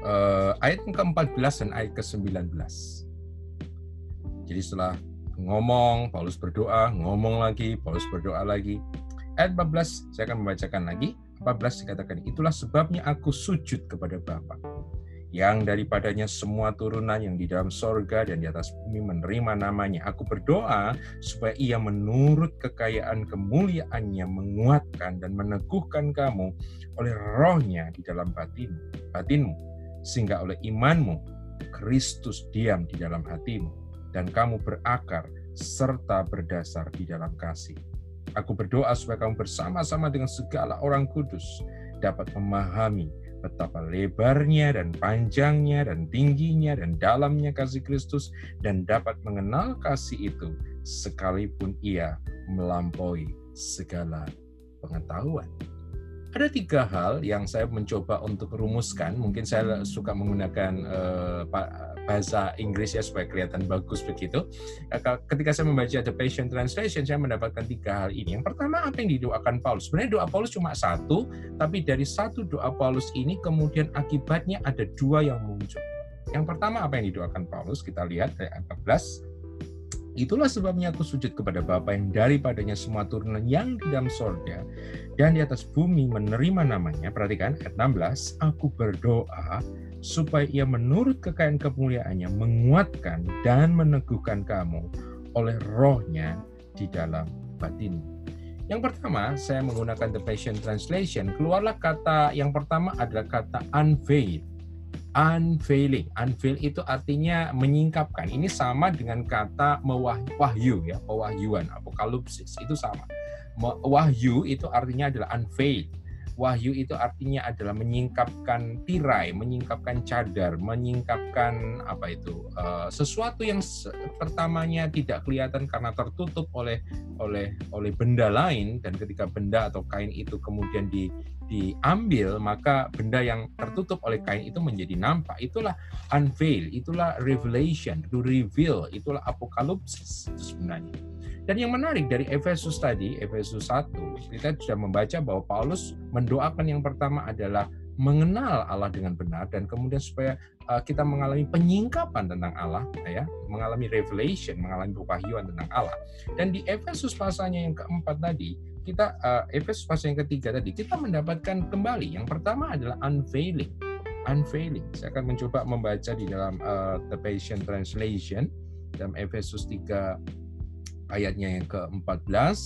Uh, ayat ke-14 dan ayat ke-19. Jadi setelah ngomong, Paulus berdoa, ngomong lagi, Paulus berdoa lagi. Ayat 14, saya akan membacakan lagi. 14 dikatakan, itulah sebabnya aku sujud kepada Bapa yang daripadanya semua turunan yang di dalam sorga dan di atas bumi menerima namanya. Aku berdoa supaya ia menurut kekayaan kemuliaannya menguatkan dan meneguhkan kamu oleh rohnya di dalam batin, batinmu, sehingga oleh imanmu Kristus diam di dalam hatimu dan kamu berakar serta berdasar di dalam kasih. Aku berdoa supaya kamu bersama-sama dengan segala orang kudus dapat memahami betapa lebarnya dan panjangnya dan tingginya dan dalamnya kasih Kristus dan dapat mengenal kasih itu sekalipun ia melampaui segala pengetahuan. Ada tiga hal yang saya mencoba untuk rumuskan. Mungkin saya suka menggunakan uh, bahasa Inggris ya supaya kelihatan bagus begitu. Eh, ketika saya membaca The Passion Translation, saya mendapatkan tiga hal ini. Yang pertama, apa yang didoakan Paulus? Sebenarnya doa Paulus cuma satu, tapi dari satu doa Paulus ini kemudian akibatnya ada dua yang muncul. Yang pertama, apa yang didoakan Paulus? Kita lihat dari ayat 14 Itulah sebabnya aku sujud kepada Bapa yang daripadanya semua turunan yang di dalam sorga dan di atas bumi menerima namanya. Perhatikan ayat 16, aku berdoa supaya ia menurut kekayaan kemuliaannya menguatkan dan meneguhkan kamu oleh rohnya di dalam batin. Yang pertama, saya menggunakan The Passion Translation. Keluarlah kata yang pertama adalah kata unveil unveiling. Unveil itu artinya menyingkapkan. Ini sama dengan kata mewahyu ya, pewahyuan, apokalipsis itu sama. Wahyu itu artinya adalah unveil. Wahyu itu artinya adalah menyingkapkan tirai, menyingkapkan cadar, menyingkapkan apa itu uh, sesuatu yang pertamanya tidak kelihatan karena tertutup oleh oleh oleh benda lain. Dan ketika benda atau kain itu kemudian di diambil maka benda yang tertutup oleh kain itu menjadi nampak. Itulah unveil itulah revelation to reveal itulah apokalipsis sebenarnya. Dan yang menarik dari Efesus tadi Efesus 1 kita sudah membaca bahwa Paulus mendoakan yang pertama adalah mengenal Allah dengan benar dan kemudian supaya uh, kita mengalami penyingkapan tentang Allah ya mengalami revelation mengalami kewahyuan tentang Allah. Dan di Efesus pasalnya yang keempat tadi kita uh, Efesus pasal yang ketiga tadi kita mendapatkan kembali. Yang pertama adalah unveiling. Unveiling. Saya akan mencoba membaca di dalam uh, the Passion Translation dalam Efesus 3 ayatnya yang ke-14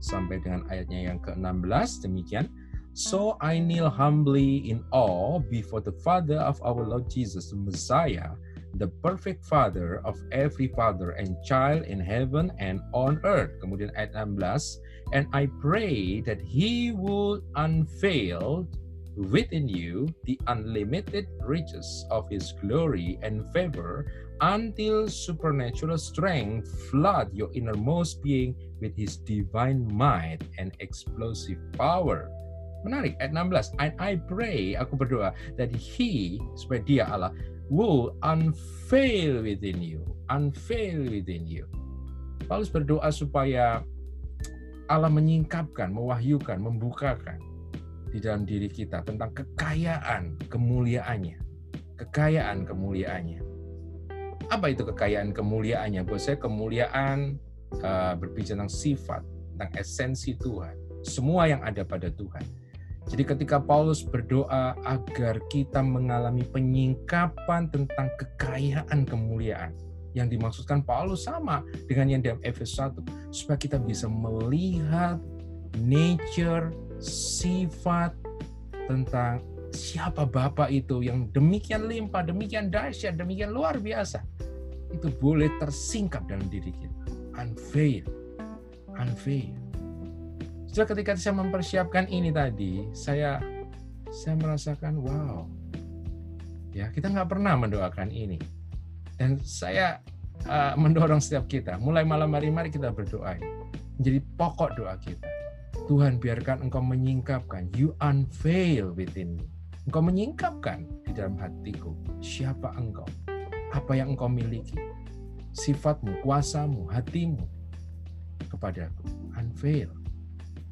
sampai dengan ayatnya yang ke-16 demikian. So I kneel humbly in awe before the Father of our Lord Jesus, the Messiah, the perfect Father of every father and child in heaven and on earth. Kemudian ayat 16, and I pray that He will unveil within you the unlimited riches of His glory and favor until supernatural strength flood your innermost being with his divine might and explosive power. Menarik, ayat 16. And I pray, aku berdoa, that he, supaya dia Allah, will unveil within you. Unveil within you. Paulus berdoa supaya Allah menyingkapkan, mewahyukan, membukakan di dalam diri kita tentang kekayaan kemuliaannya. Kekayaan kemuliaannya apa itu kekayaan kemuliaannya? Buat saya kemuliaan uh, berbicara tentang sifat, tentang esensi Tuhan. Semua yang ada pada Tuhan. Jadi ketika Paulus berdoa agar kita mengalami penyingkapan tentang kekayaan kemuliaan, yang dimaksudkan Paulus sama dengan yang dalam Efesus 1 supaya kita bisa melihat nature, sifat tentang siapa Bapak itu yang demikian limpah, demikian dahsyat, demikian luar biasa. Itu boleh tersingkap dalam diri kita. Unveil. Unveil. Setelah ketika saya mempersiapkan ini tadi, saya saya merasakan wow. Ya, kita nggak pernah mendoakan ini. Dan saya uh, mendorong setiap kita, mulai malam hari mari kita berdoa. Menjadi pokok doa kita. Tuhan biarkan engkau menyingkapkan, you unveil within me Engkau menyingkapkan di dalam hatiku siapa engkau, apa yang engkau miliki, sifatmu, kuasamu, hatimu kepadaku. Unveil.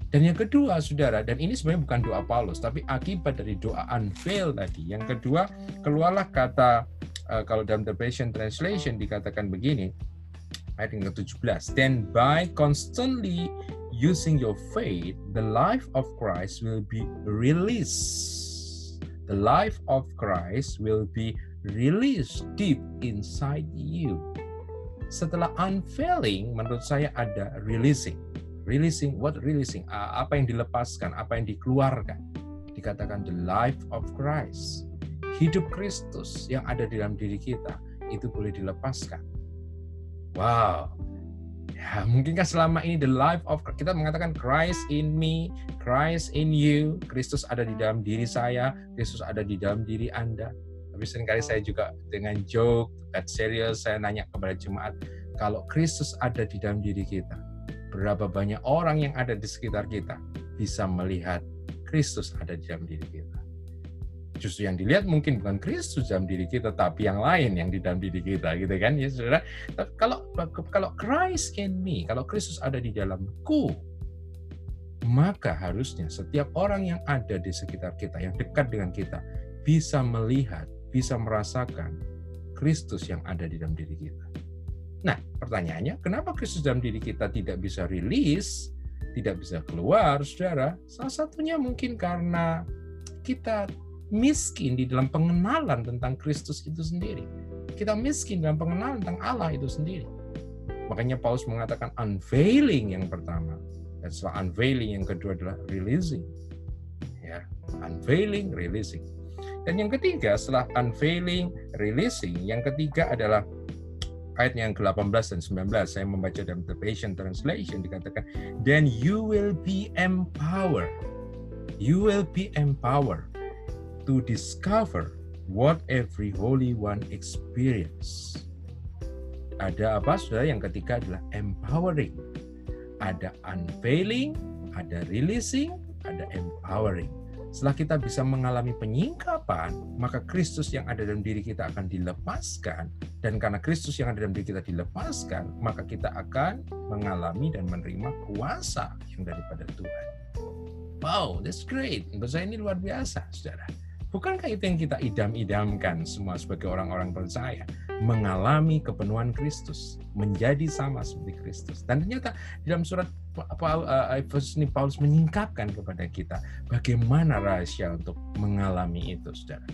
Dan yang kedua, saudara, dan ini sebenarnya bukan doa Paulus, tapi akibat dari doa unveil tadi. Yang kedua, keluarlah kata, uh, kalau dalam The Passion Translation dikatakan begini, ayat yang ke-17, Then by constantly using your faith, the life of Christ will be released the life of Christ will be released deep inside you. Setelah unveiling, menurut saya ada releasing. Releasing, what releasing? Apa yang dilepaskan, apa yang dikeluarkan. Dikatakan the life of Christ. Hidup Kristus yang ada di dalam diri kita, itu boleh dilepaskan. Wow, Ya, mungkinkah selama ini the life of kita mengatakan Christ in me, Christ in you, Kristus ada di dalam diri saya, Kristus ada di dalam diri Anda. Tapi sering kali saya juga dengan joke, that serious, saya nanya kepada jemaat, kalau Kristus ada di dalam diri kita, berapa banyak orang yang ada di sekitar kita bisa melihat Kristus ada di dalam diri kita justru yang dilihat mungkin bukan Kristus dalam diri kita tapi yang lain yang di dalam diri kita gitu kan ya saudara? Kalau kalau Christ in me kalau Kristus ada di dalamku maka harusnya setiap orang yang ada di sekitar kita yang dekat dengan kita bisa melihat bisa merasakan Kristus yang ada di dalam diri kita. Nah pertanyaannya kenapa Kristus dalam diri kita tidak bisa rilis tidak bisa keluar saudara? Salah satunya mungkin karena kita miskin di dalam pengenalan tentang Kristus itu sendiri. Kita miskin dalam pengenalan tentang Allah itu sendiri. Makanya Paulus mengatakan unveiling yang pertama. Dan setelah unveiling yang kedua adalah releasing. Ya, unveiling, releasing. Dan yang ketiga setelah unveiling, releasing, yang ketiga adalah ayat yang ke-18 dan 19 saya membaca dalam The Passion Translation dikatakan then you will be empowered you will be empowered to discover what every Holy One experience. Ada apa, saudara? Yang ketiga adalah empowering. Ada unveiling, ada releasing, ada empowering. Setelah kita bisa mengalami penyingkapan, maka Kristus yang ada dalam diri kita akan dilepaskan. Dan karena Kristus yang ada dalam diri kita dilepaskan, maka kita akan mengalami dan menerima kuasa yang daripada Tuhan. Wow, that's great. Menurut saya ini luar biasa, saudara. Bukankah itu yang kita idam-idamkan semua sebagai orang-orang percaya? Mengalami kepenuhan Kristus, menjadi sama seperti Kristus. Dan ternyata dalam surat eh, Efesus ini Paulus menyingkapkan kepada kita bagaimana rahasia untuk mengalami itu, saudara.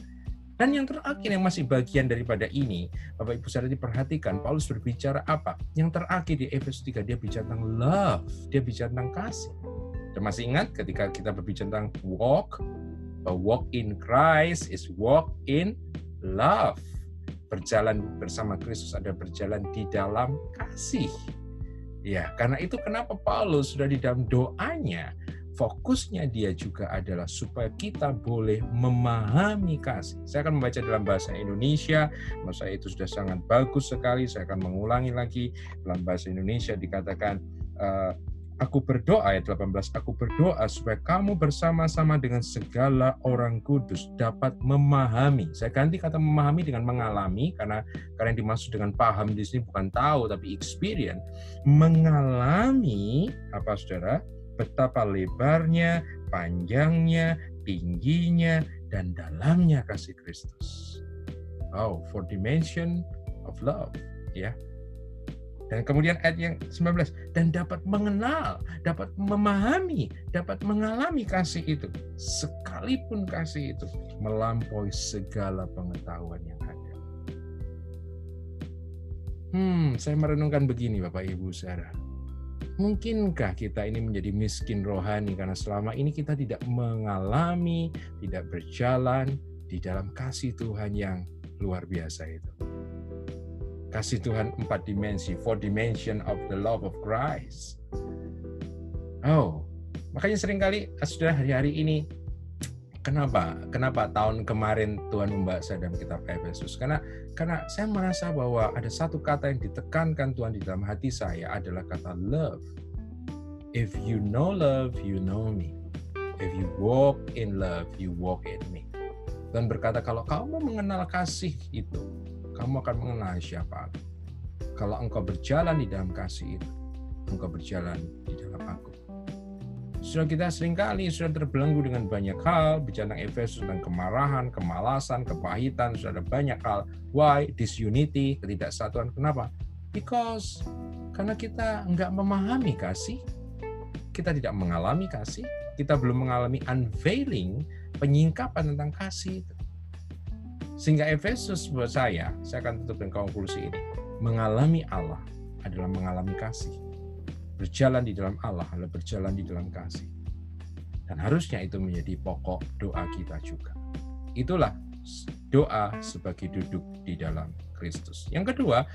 Dan yang terakhir yang masih bagian daripada ini, Bapak Ibu saudara diperhatikan, Paulus berbicara apa? Yang terakhir di Efesus 3, dia bicara tentang love, dia bicara tentang kasih. Dan masih ingat ketika kita berbicara tentang walk, a walk in Christ is walk in love. Berjalan bersama Kristus ada berjalan di dalam kasih. Ya, karena itu kenapa Paulus sudah di dalam doanya fokusnya dia juga adalah supaya kita boleh memahami kasih. Saya akan membaca dalam bahasa Indonesia, masa itu sudah sangat bagus sekali. Saya akan mengulangi lagi dalam bahasa Indonesia dikatakan uh, Aku berdoa ayat 18, aku berdoa supaya kamu bersama-sama dengan segala orang kudus dapat memahami. Saya ganti kata memahami dengan mengalami karena karena yang dimaksud dengan paham di sini bukan tahu tapi experience. Mengalami apa Saudara? betapa lebarnya, panjangnya, tingginya, dan dalamnya kasih Kristus. Oh, for dimension of love, ya. Dan kemudian ayat yang 19, dan dapat mengenal, dapat memahami, dapat mengalami kasih itu. Sekalipun kasih itu melampaui segala pengetahuan yang ada. Hmm, saya merenungkan begini Bapak Ibu saudara Mungkinkah kita ini menjadi miskin rohani karena selama ini kita tidak mengalami, tidak berjalan di dalam kasih Tuhan yang luar biasa itu. Kasih Tuhan empat dimensi, four dimension of the love of Christ. Oh, makanya sering kali sudah hari-hari ini Kenapa? Kenapa tahun kemarin Tuhan membawa saya dalam kitab Efesus? Karena karena saya merasa bahwa ada satu kata yang ditekankan Tuhan di dalam hati saya adalah kata love. If you know love, you know me. If you walk in love, you walk in me. Tuhan berkata kalau kamu mengenal kasih itu, kamu akan mengenal siapa aku. Kalau engkau berjalan di dalam kasih itu, engkau berjalan di dalam aku. Sudah kita sering kali sudah terbelenggu dengan banyak hal, bicara tentang Efesus tentang kemarahan, kemalasan, kepahitan, sudah ada banyak hal. Why? Disunity, ketidaksatuan. Kenapa? Because karena kita nggak memahami kasih, kita tidak mengalami kasih, kita belum mengalami unveiling, penyingkapan tentang kasih itu. Sehingga Efesus buat saya, saya akan tutup dengan konklusi ini, mengalami Allah adalah mengalami kasih berjalan di dalam Allah adalah berjalan di dalam kasih. Dan harusnya itu menjadi pokok doa kita juga. Itulah doa sebagai duduk di dalam Kristus. Yang kedua,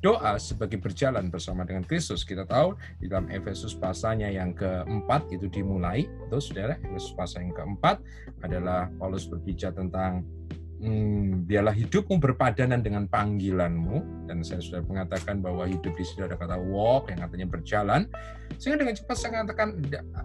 doa sebagai berjalan bersama dengan Kristus. Kita tahu di dalam Efesus pasalnya yang keempat itu dimulai. Itu saudara, Efesus pasal yang keempat adalah Paulus berbicara tentang hmm, biarlah hidupmu berpadanan dengan panggilanmu. Dan saya sudah mengatakan bahwa hidup di sini ada kata walk yang artinya berjalan. Sehingga dengan cepat saya mengatakan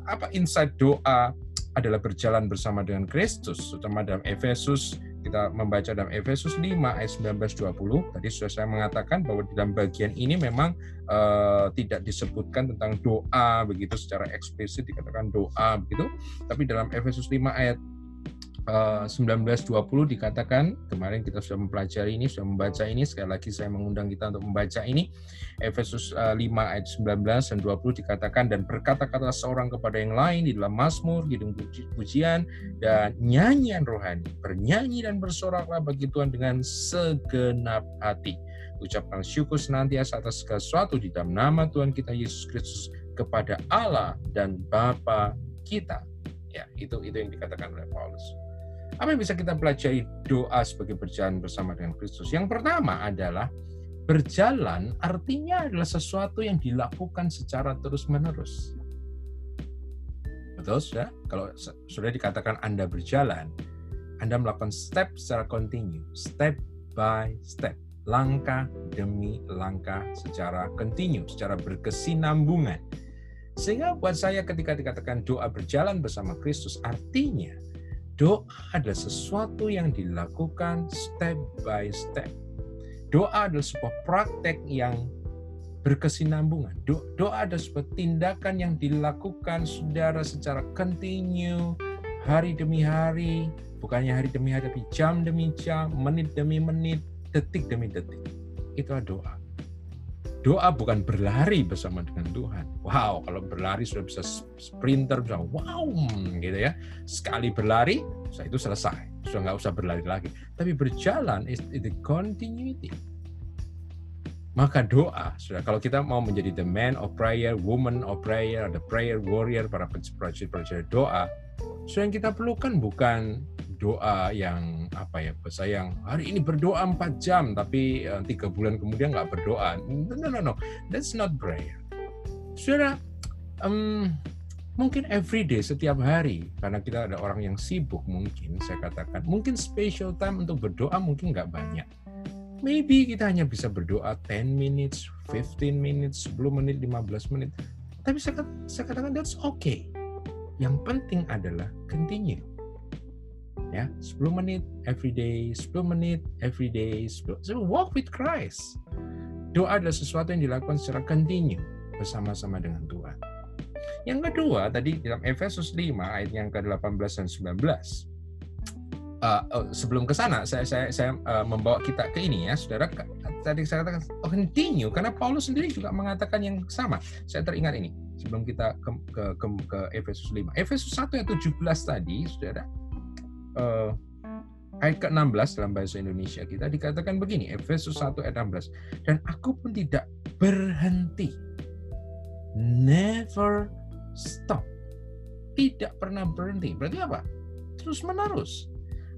apa insight doa adalah berjalan bersama dengan Kristus? Terutama dalam Efesus kita membaca dalam Efesus 5 ayat 19-20 tadi sudah saya mengatakan bahwa dalam bagian ini memang uh, tidak disebutkan tentang doa begitu secara eksplisit dikatakan doa begitu. Tapi dalam Efesus 5 ayat 1920 eh, dikatakan kemarin kita sudah mempelajari ini sudah membaca ini. Sekali lagi saya mengundang kita untuk membaca ini. Efesus 5 eh, ayat 19 dan 20 dikatakan dan berkata-kata seorang kepada yang lain di dalam Mazmur hidung pujian dan nyanyian rohani. Bernyanyi dan bersoraklah bagi Tuhan dengan segenap hati. Ucapkan syukur senantiasa atas segala sesuatu di dalam nama Tuhan kita Yesus Kristus kepada Allah dan Bapa kita. Ya itu itu yang dikatakan oleh Paulus apa yang bisa kita pelajari doa sebagai berjalan bersama dengan Kristus? Yang pertama adalah berjalan artinya adalah sesuatu yang dilakukan secara terus-menerus. Betul, sudah? Kalau sudah dikatakan Anda berjalan, Anda melakukan step secara kontinu, step by step, langkah demi langkah secara kontinu, secara berkesinambungan. Sehingga buat saya ketika dikatakan doa berjalan bersama Kristus, artinya Doa adalah sesuatu yang dilakukan step by step. Doa adalah sebuah praktek yang berkesinambungan. Doa adalah sebuah tindakan yang dilakukan saudara secara continue, hari demi hari, bukannya hari demi hari, tapi jam demi jam, menit demi menit, detik demi detik. Itu adalah doa. Doa bukan berlari bersama dengan Tuhan. Wow, kalau berlari sudah bisa sprinter, bisa wow, gitu ya. Sekali berlari, itu selesai. Sudah nggak usah berlari lagi. Tapi berjalan is the continuity. Maka doa, sudah kalau kita mau menjadi the man of prayer, woman of prayer, the prayer warrior, para prajurit-prajurit doa, sudah yang kita perlukan bukan doa yang apa ya bahasa yang hari ini berdoa empat jam tapi uh, tiga bulan kemudian nggak berdoa. No no no that's not prayer. Saudara um, mungkin everyday setiap hari karena kita ada orang yang sibuk mungkin saya katakan mungkin special time untuk berdoa mungkin nggak banyak. Maybe kita hanya bisa berdoa 10 minutes 15 minutes 10 menit 15 menit. Tapi saya, saya katakan that's okay. Yang penting adalah continue ya. 10 menit every day 10 menit every day 10, so walk with Christ. Doa adalah sesuatu yang dilakukan secara continue bersama-sama dengan Tuhan. Yang kedua tadi dalam Efesus 5 ayat yang ke-18 dan 19 Uh, oh, sebelum ke sana saya saya saya uh, membawa kita ke ini ya saudara. Tadi saya katakan continue karena Paulus sendiri juga mengatakan yang sama. Saya teringat ini sebelum kita ke ke ke, ke Efesus 5 Efesus 1 ayat 17 tadi saudara uh, ayat ke-16 dalam bahasa Indonesia kita dikatakan begini, Efesus 1 ayat 16. Dan aku pun tidak berhenti. Never stop. Tidak pernah berhenti. Berarti apa? Terus menerus.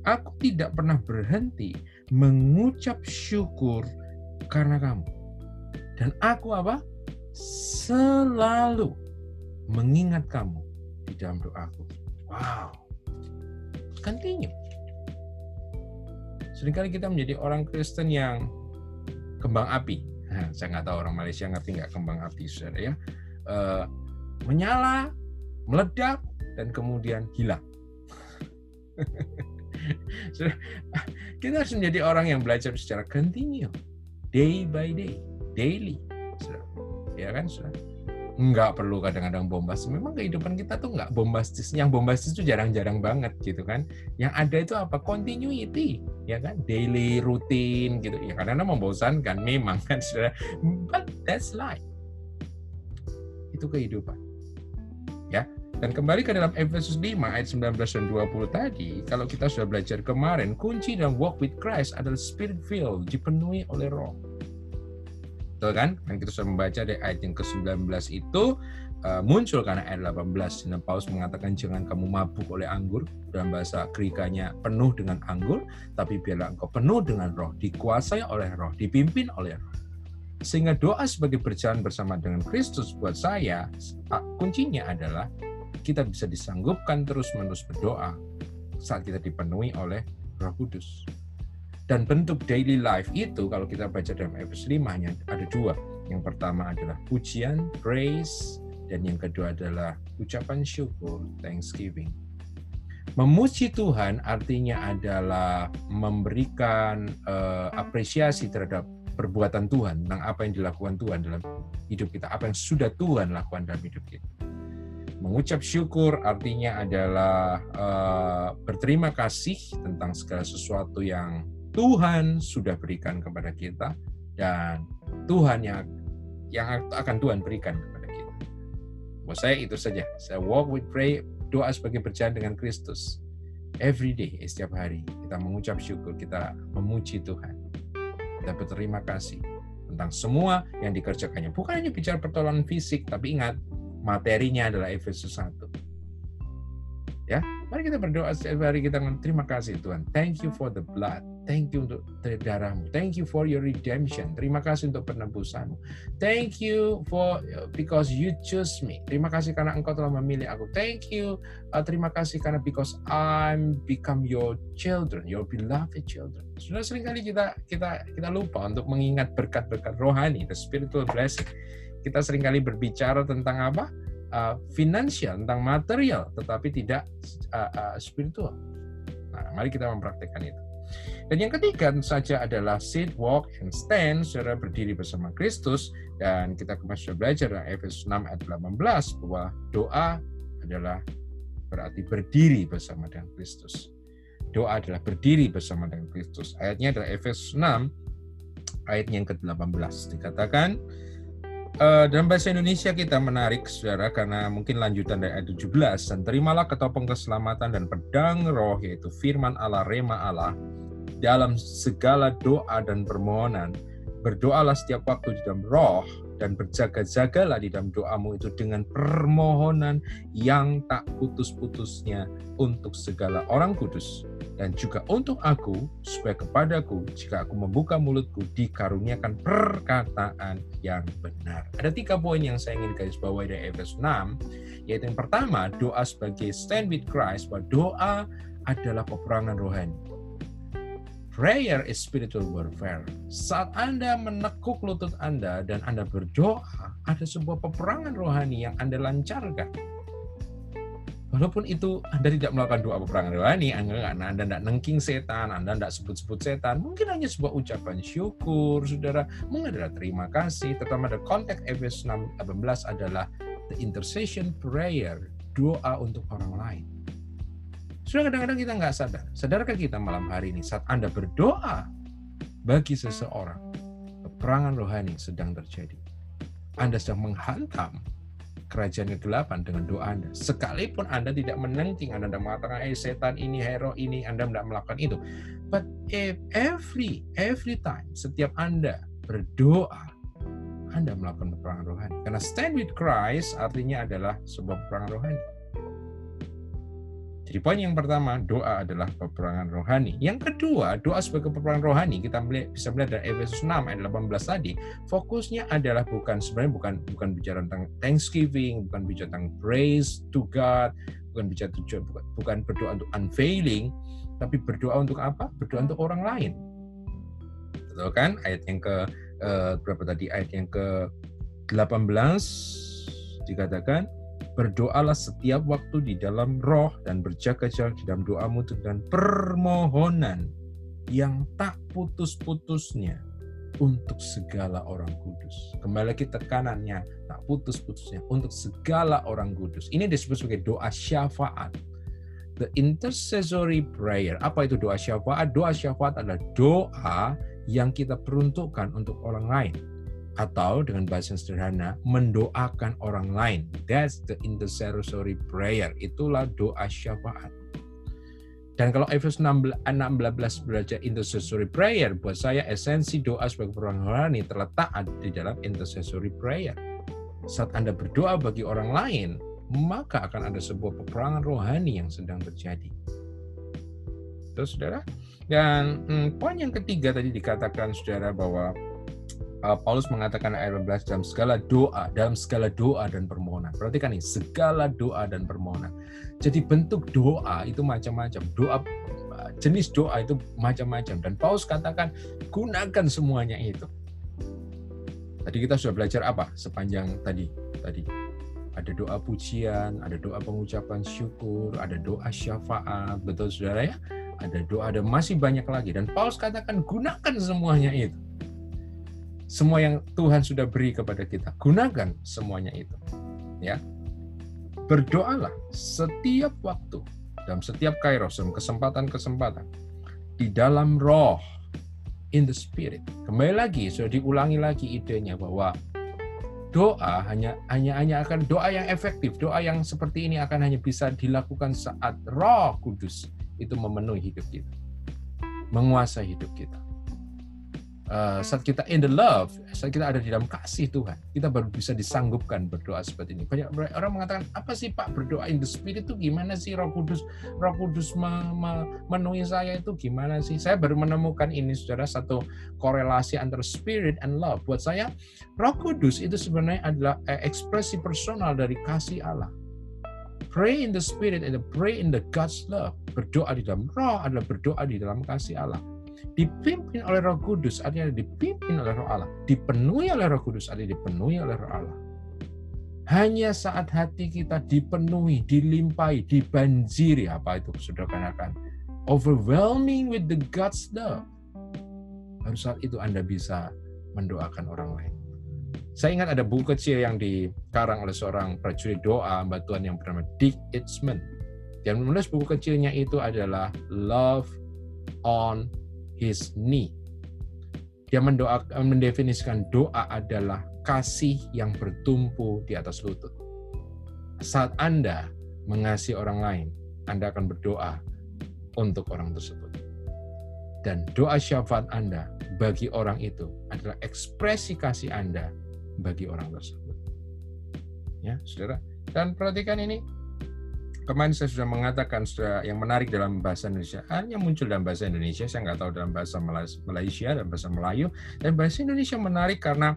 Aku tidak pernah berhenti mengucap syukur karena kamu. Dan aku apa? Selalu mengingat kamu di dalam doaku. Wow continue. Seringkali kita menjadi orang Kristen yang kembang api. Nah, saya nggak tahu orang Malaysia ngerti nggak kembang api, saudara ya. Uh, menyala, meledak, dan kemudian hilang. kita harus menjadi orang yang belajar secara continue, day by day, daily, ya kan, saudara nggak perlu kadang-kadang bombastis. Memang kehidupan kita tuh nggak bombastis. Yang bombastis itu jarang-jarang banget gitu kan. Yang ada itu apa? Continuity, ya kan? Daily rutin gitu. Ya karena membosankan memang kan sudah. But that's life. Itu kehidupan. Ya. Dan kembali ke dalam Efesus 5 ayat 19 dan 20 tadi, kalau kita sudah belajar kemarin, kunci dalam walk with Christ adalah spirit filled, dipenuhi oleh roh Betul kan? Dan kita sudah membaca dari ayat yang ke-19 itu uh, muncul karena ayat 18. Dan Paulus mengatakan jangan kamu mabuk oleh anggur. Dalam bahasa Grikanya penuh dengan anggur. Tapi biarlah engkau penuh dengan roh. Dikuasai oleh roh. Dipimpin oleh roh. Sehingga doa sebagai berjalan bersama dengan Kristus buat saya, kuncinya adalah kita bisa disanggupkan terus-menerus berdoa saat kita dipenuhi oleh roh kudus. Dan bentuk daily life itu kalau kita baca dalam Efesus 5 hanya ada dua. Yang pertama adalah pujian, praise, dan yang kedua adalah ucapan syukur, thanksgiving. Memuji Tuhan artinya adalah memberikan uh, apresiasi terhadap perbuatan Tuhan tentang apa yang dilakukan Tuhan dalam hidup kita, apa yang sudah Tuhan lakukan dalam hidup kita. Mengucap syukur artinya adalah uh, berterima kasih tentang segala sesuatu yang Tuhan sudah berikan kepada kita dan Tuhan yang yang akan Tuhan berikan kepada kita. Buat saya itu saja. Saya walk with pray, doa sebagai berjalan dengan Kristus. Every day, setiap hari kita mengucap syukur, kita memuji Tuhan. Kita berterima kasih tentang semua yang dikerjakannya. Bukan hanya bicara pertolongan fisik, tapi ingat materinya adalah Efesus 1. Ya, mari kita berdoa setiap hari kita terima kasih Tuhan. Thank you for the blood Thank you untuk darahmu. Thank you for your redemption. Terima kasih untuk penebusanmu. Thank you for because you choose me. Terima kasih karena engkau telah memilih aku. Thank you. Uh, terima kasih karena because I'm become your children, your beloved children. Sudah sering kali kita kita kita lupa untuk mengingat berkat-berkat rohani, the spiritual blessing. Kita sering kali berbicara tentang apa? Uh, finansial, tentang material, tetapi tidak uh, uh, spiritual. Nah, mari kita mempraktekkan itu. Dan yang ketiga tentu saja adalah sit, walk, and stand, saudara berdiri bersama Kristus. Dan kita kemarin sudah belajar dalam Efesus 6 ayat 18 bahwa doa adalah berarti berdiri bersama dengan Kristus. Doa adalah berdiri bersama dengan Kristus. Ayatnya adalah Efesus 6 ayat yang ke-18. Dikatakan, Uh, dalam bahasa Indonesia kita menarik, saudara, karena mungkin lanjutan dari ayat 17. Dan terimalah ketopeng keselamatan dan pedang roh, yaitu firman Allah, rema Allah, dalam segala doa dan permohonan, berdoalah setiap waktu di dalam roh dan berjaga-jagalah di dalam doamu itu dengan permohonan yang tak putus-putusnya untuk segala orang kudus dan juga untuk aku supaya kepadaku jika aku membuka mulutku dikaruniakan perkataan yang benar. Ada tiga poin yang saya ingin garis bawahi dari Efesus 6 yaitu yang pertama doa sebagai stand with Christ bahwa doa adalah peperangan rohani. Prayer is spiritual warfare. Saat Anda menekuk lutut Anda dan Anda berdoa, ada sebuah peperangan rohani yang Anda lancarkan. Walaupun itu Anda tidak melakukan doa peperangan rohani, Anda Anda tidak nengking setan, Anda tidak sebut-sebut setan, mungkin hanya sebuah ucapan syukur, saudara, mungkin adalah terima kasih, terutama ada konteks Efesus 6 18 adalah the intercession prayer, doa untuk orang lain. Sudah kadang-kadang kita nggak sadar. Sadarkah kita malam hari ini saat Anda berdoa bagi seseorang, peperangan rohani sedang terjadi. Anda sedang menghantam kerajaan kegelapan dengan doa Anda. Sekalipun Anda tidak menengking, Anda tidak mengatakan, eh setan ini, hero ini, Anda tidak melakukan itu. But if every, every time, setiap Anda berdoa, Anda melakukan peperangan rohani. Karena stand with Christ artinya adalah sebuah peperangan rohani. Jadi poin yang pertama, doa adalah peperangan rohani. Yang kedua, doa sebagai peperangan rohani, kita bisa melihat dari Efesus 6 ayat 18 tadi, fokusnya adalah bukan sebenarnya bukan bukan bicara tentang thanksgiving, bukan bicara tentang praise to God, bukan bicara tujuan bukan, bukan berdoa untuk unveiling, tapi berdoa untuk apa? Berdoa untuk orang lain. Betul kan? Ayat yang ke eh, berapa tadi? Ayat yang ke 18 dikatakan berdoalah setiap waktu di dalam roh dan berjaga-jaga di dalam doamu dengan permohonan yang tak putus-putusnya untuk segala orang kudus. Kembali lagi tekanannya, tak putus-putusnya untuk segala orang kudus. Ini disebut sebagai doa syafaat. The intercessory prayer. Apa itu doa syafaat? Doa syafaat adalah doa yang kita peruntukkan untuk orang lain atau dengan bahasa sederhana mendoakan orang lain. That's the intercessory prayer. Itulah doa syafaat. Dan kalau Efesus 16 belajar intercessory prayer, buat saya esensi doa sebagai orang rohani terletak di dalam intercessory prayer. Saat Anda berdoa bagi orang lain, maka akan ada sebuah peperangan rohani yang sedang terjadi. Terus saudara, dan hmm, poin yang ketiga tadi dikatakan saudara bahwa uh, Paulus mengatakan ayat 12 dalam segala doa, dalam segala doa dan permohonan. Perhatikan nih, segala doa dan permohonan. Jadi bentuk doa itu macam-macam. Doa jenis doa itu macam-macam dan Paulus katakan gunakan semuanya itu. Tadi kita sudah belajar apa sepanjang tadi? Tadi ada doa pujian, ada doa pengucapan syukur, ada doa syafaat, betul saudara ya? Ada doa, ada masih banyak lagi. Dan Paulus katakan gunakan semuanya itu semua yang Tuhan sudah beri kepada kita. Gunakan semuanya itu. Ya. Berdoalah setiap waktu dalam setiap kairos dalam kesempatan-kesempatan di dalam roh in the spirit. Kembali lagi sudah diulangi lagi idenya bahwa doa hanya hanya hanya akan doa yang efektif, doa yang seperti ini akan hanya bisa dilakukan saat Roh Kudus itu memenuhi hidup kita. Menguasai hidup kita. Uh, saat kita in the love, saat kita ada di dalam kasih Tuhan, kita baru bisa disanggupkan berdoa seperti ini. Banyak orang mengatakan, apa sih Pak berdoa in the spirit itu gimana sih Roh Kudus, Roh Kudus memenuhi saya itu gimana sih? Saya baru menemukan ini, saudara, satu korelasi antara spirit and love. Buat saya, Roh Kudus itu sebenarnya adalah eh, ekspresi personal dari kasih Allah. Pray in the spirit and pray in the God's love. Berdoa di dalam roh adalah berdoa di dalam kasih Allah dipimpin oleh Roh Kudus artinya dipimpin oleh Roh Allah, dipenuhi oleh Roh Kudus artinya dipenuhi oleh Roh Allah. Hanya saat hati kita dipenuhi, dilimpahi, dibanjiri apa itu saudara katakan overwhelming with the God's love. Baru saat itu Anda bisa mendoakan orang lain. Saya ingat ada buku kecil yang dikarang oleh seorang prajurit doa mbak Tuhan yang bernama Dick Itzman. Yang menulis buku kecilnya itu adalah Love on his knee. Dia mendoakan, mendefinisikan doa adalah kasih yang bertumpu di atas lutut. Saat Anda mengasihi orang lain, Anda akan berdoa untuk orang tersebut. Dan doa syafaat Anda bagi orang itu adalah ekspresi kasih Anda bagi orang tersebut. Ya, saudara. Dan perhatikan ini, kemarin saya sudah mengatakan sudah yang menarik dalam bahasa Indonesia hanya muncul dalam bahasa Indonesia saya nggak tahu dalam bahasa Malaysia dan bahasa Melayu dan bahasa Indonesia menarik karena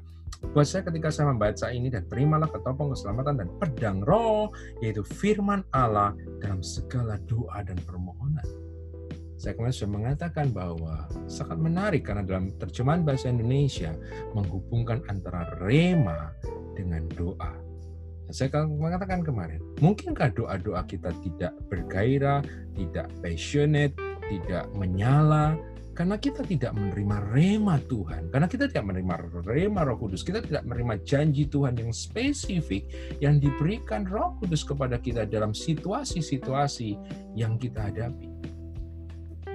buat saya ketika saya membaca ini dan terimalah ketopong keselamatan dan pedang roh yaitu firman Allah dalam segala doa dan permohonan. Saya kemarin sudah mengatakan bahwa sangat menarik karena dalam terjemahan bahasa Indonesia menghubungkan antara rema dengan doa saya mengatakan kemarin, mungkinkah doa-doa kita tidak bergairah, tidak passionate, tidak menyala, karena kita tidak menerima rema Tuhan, karena kita tidak menerima rema Roh Kudus, kita tidak menerima janji Tuhan yang spesifik yang diberikan Roh Kudus kepada kita dalam situasi-situasi yang kita hadapi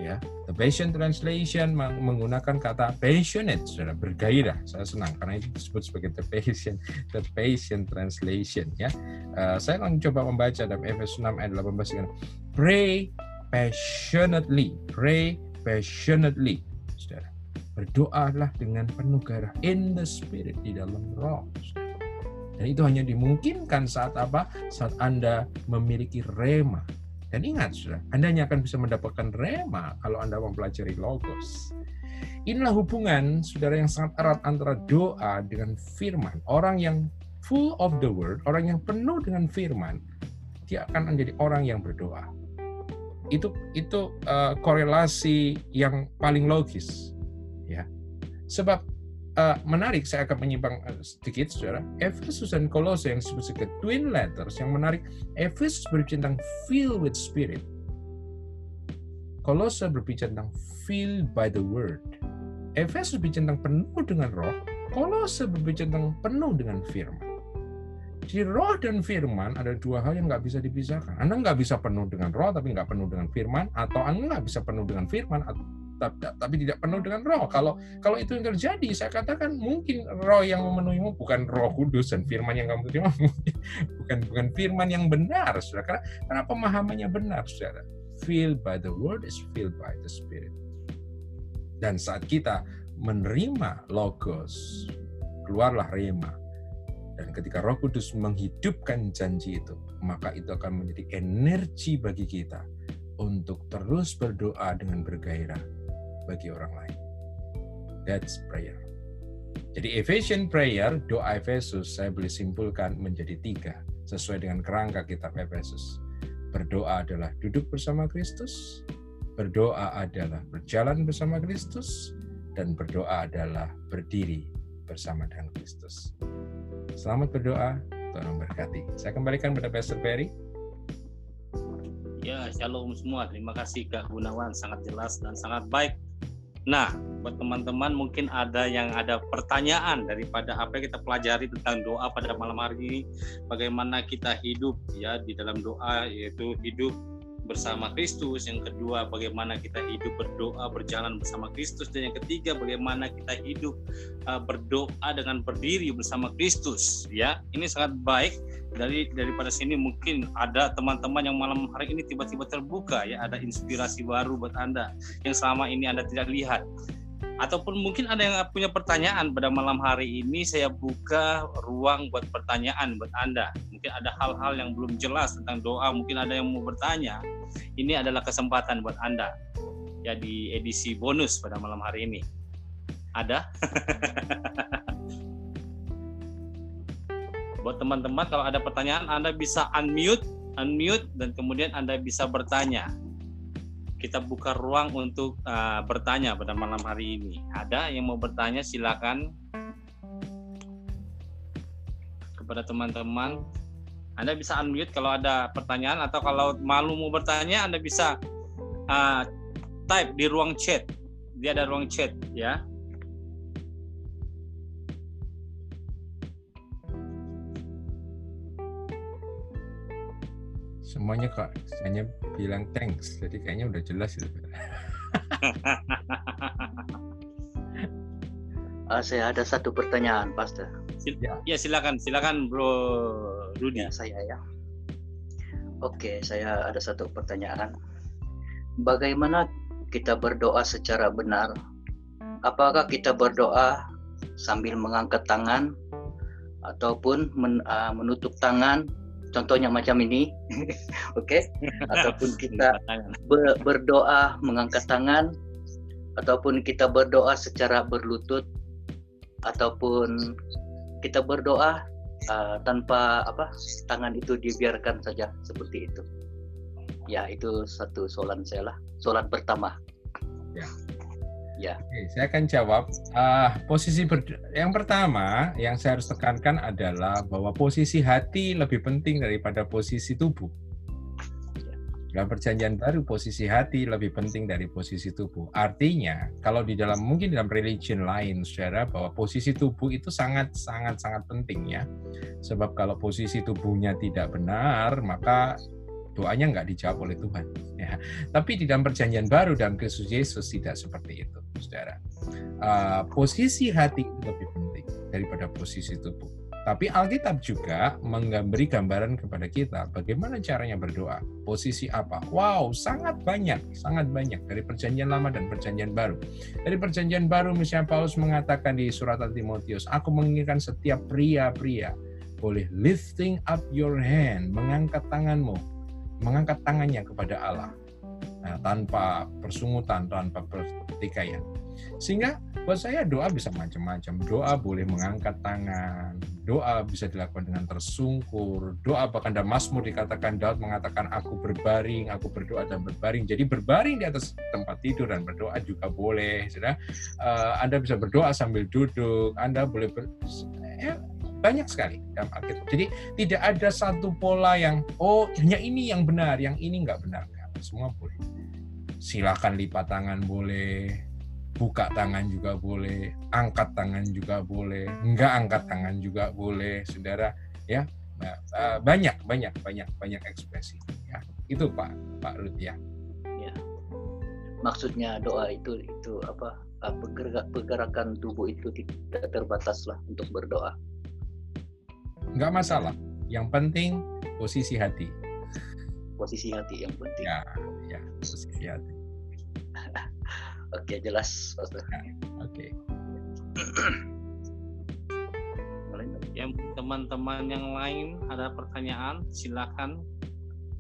ya. The Passion Translation menggunakan kata passionate, sudah bergairah. Saya senang karena itu disebut sebagai the Passion, the Passion Translation ya. Uh, saya akan coba membaca dalam Efesus 6 ayat 18 dengan pray passionately, pray passionately. Saudara, berdoalah dengan penuh gairah in the spirit di dalam roh. Dan itu hanya dimungkinkan saat apa? Saat Anda memiliki rema, dan ingat, sudah, Anda hanya akan bisa mendapatkan rema kalau Anda mempelajari logos. Inilah hubungan saudara yang sangat erat antara doa dengan firman. Orang yang full of the word, orang yang penuh dengan firman, dia akan menjadi orang yang berdoa. Itu itu uh, korelasi yang paling logis, ya. Sebab uh, menarik, saya akan menyimpang uh, sedikit, saudara. Efesus dan Kolose yang disebut sebagai twin letters, yang menarik, Efesus berbicara tentang filled with spirit. Kolose berbicara tentang filled by the word. Efesus berbicara tentang penuh dengan roh, Kolose berbicara tentang penuh dengan firman. Jadi roh dan firman ada dua hal yang nggak bisa dipisahkan. Anda nggak bisa penuh dengan roh tapi nggak penuh dengan firman, atau Anda nggak bisa penuh dengan firman tapi tidak penuh dengan roh. Kalau kalau itu yang terjadi, saya katakan mungkin roh yang memenuhimu bukan roh kudus dan firman yang kamu terima, bukan bukan firman yang benar, saudara. Karena, karena pemahamannya benar, saudara. Filled by the word is filled by the spirit. Dan saat kita menerima logos, keluarlah rema. Dan ketika Roh Kudus menghidupkan janji itu, maka itu akan menjadi energi bagi kita untuk terus berdoa dengan bergairah bagi orang lain. That's prayer. Jadi Ephesian prayer, doa Efesus, saya boleh simpulkan menjadi tiga, sesuai dengan kerangka kitab Efesus. Berdoa adalah duduk bersama Kristus, berdoa adalah berjalan bersama Kristus, dan berdoa adalah berdiri bersama dengan Kristus. Selamat berdoa, Tuhan memberkati. Saya kembalikan kepada Pastor Perry. Ya, shalom semua. Terima kasih Kak Gunawan, sangat jelas dan sangat baik Nah, buat teman-teman mungkin ada yang ada pertanyaan daripada apa yang kita pelajari tentang doa pada malam hari ini, bagaimana kita hidup ya di dalam doa yaitu hidup bersama Kristus, yang kedua bagaimana kita hidup berdoa berjalan bersama Kristus. Dan yang ketiga bagaimana kita hidup uh, berdoa dengan berdiri bersama Kristus. Ya. Ini sangat baik. Dari daripada sini mungkin ada teman-teman yang malam hari ini tiba-tiba terbuka. Ya ada inspirasi baru buat Anda. Yang selama ini Anda tidak lihat ataupun mungkin ada yang punya pertanyaan pada malam hari ini saya buka ruang buat pertanyaan buat Anda. Mungkin ada hal-hal yang belum jelas tentang doa, mungkin ada yang mau bertanya. Ini adalah kesempatan buat Anda. Ya di edisi bonus pada malam hari ini. Ada? buat teman-teman kalau ada pertanyaan Anda bisa unmute, unmute dan kemudian Anda bisa bertanya kita buka ruang untuk uh, bertanya pada malam hari ini. Ada yang mau bertanya silakan kepada teman-teman. Anda bisa unmute kalau ada pertanyaan atau kalau malu mau bertanya Anda bisa uh, type di ruang chat. Dia ada ruang chat ya. Semuanya kok hanya bilang thanks. Jadi kayaknya udah jelas itu uh, saya ada satu pertanyaan pastor. Sil ya. ya silakan silakan bro Rudi. Ya, saya ya. Oke saya ada satu pertanyaan. Bagaimana kita berdoa secara benar, apakah kita berdoa sambil mengangkat tangan ataupun men, uh, menutup tangan contohnya macam ini. Oke? Okay? ataupun kita ber, berdoa mengangkat tangan ataupun kita berdoa secara berlutut ataupun kita berdoa uh, tanpa apa tangan itu dibiarkan saja seperti itu. Ya itu satu soalan saya lah. Soalan pertama. Ya Ya. Oke, saya akan jawab. Uh, posisi yang pertama yang saya harus tekankan adalah bahwa posisi hati lebih penting daripada posisi tubuh. Dalam perjanjian baru posisi hati lebih penting dari posisi tubuh. Artinya, kalau di dalam mungkin dalam religion lain, saudara, bahwa posisi tubuh itu sangat sangat sangat penting ya. Sebab kalau posisi tubuhnya tidak benar, maka doanya nggak dijawab oleh Tuhan. Ya. Tapi di dalam perjanjian baru dalam Kristus Yesus tidak seperti itu, saudara. Uh, posisi hati itu lebih penting daripada posisi tubuh. Tapi Alkitab juga menggambari gambaran kepada kita bagaimana caranya berdoa. Posisi apa? Wow, sangat banyak, sangat banyak dari perjanjian lama dan perjanjian baru. Dari perjanjian baru misalnya Paulus mengatakan di surat Timotius, aku menginginkan setiap pria-pria boleh lifting up your hand, mengangkat tanganmu mengangkat tangannya kepada Allah nah, tanpa persungutan, tanpa pertikaian. Sehingga buat saya doa bisa macam-macam. Doa boleh mengangkat tangan, doa bisa dilakukan dengan tersungkur, doa bahkan dalam Mazmur dikatakan Daud mengatakan aku berbaring, aku berdoa dan berbaring. Jadi berbaring di atas tempat tidur dan berdoa juga boleh. Sudah, uh, Anda bisa berdoa sambil duduk, Anda boleh ber, ya, banyak sekali dalam Alkitab. Jadi tidak ada satu pola yang oh hanya ini yang benar, yang ini nggak benar. Semua boleh. Silakan lipat tangan boleh, buka tangan juga boleh, angkat tangan juga boleh, nggak angkat tangan juga boleh, saudara. Ya eh, banyak banyak banyak banyak ekspresi. Ya itu Pak Pak Lut ya. ya. Maksudnya doa itu itu apa? pergerakan tubuh itu tidak terbatas lah untuk berdoa nggak masalah. Yang penting posisi hati. Posisi hati yang penting. Ya, ya posisi hati. Oke, jelas, Ya, Oke. Yang teman-teman yang lain ada pertanyaan, silakan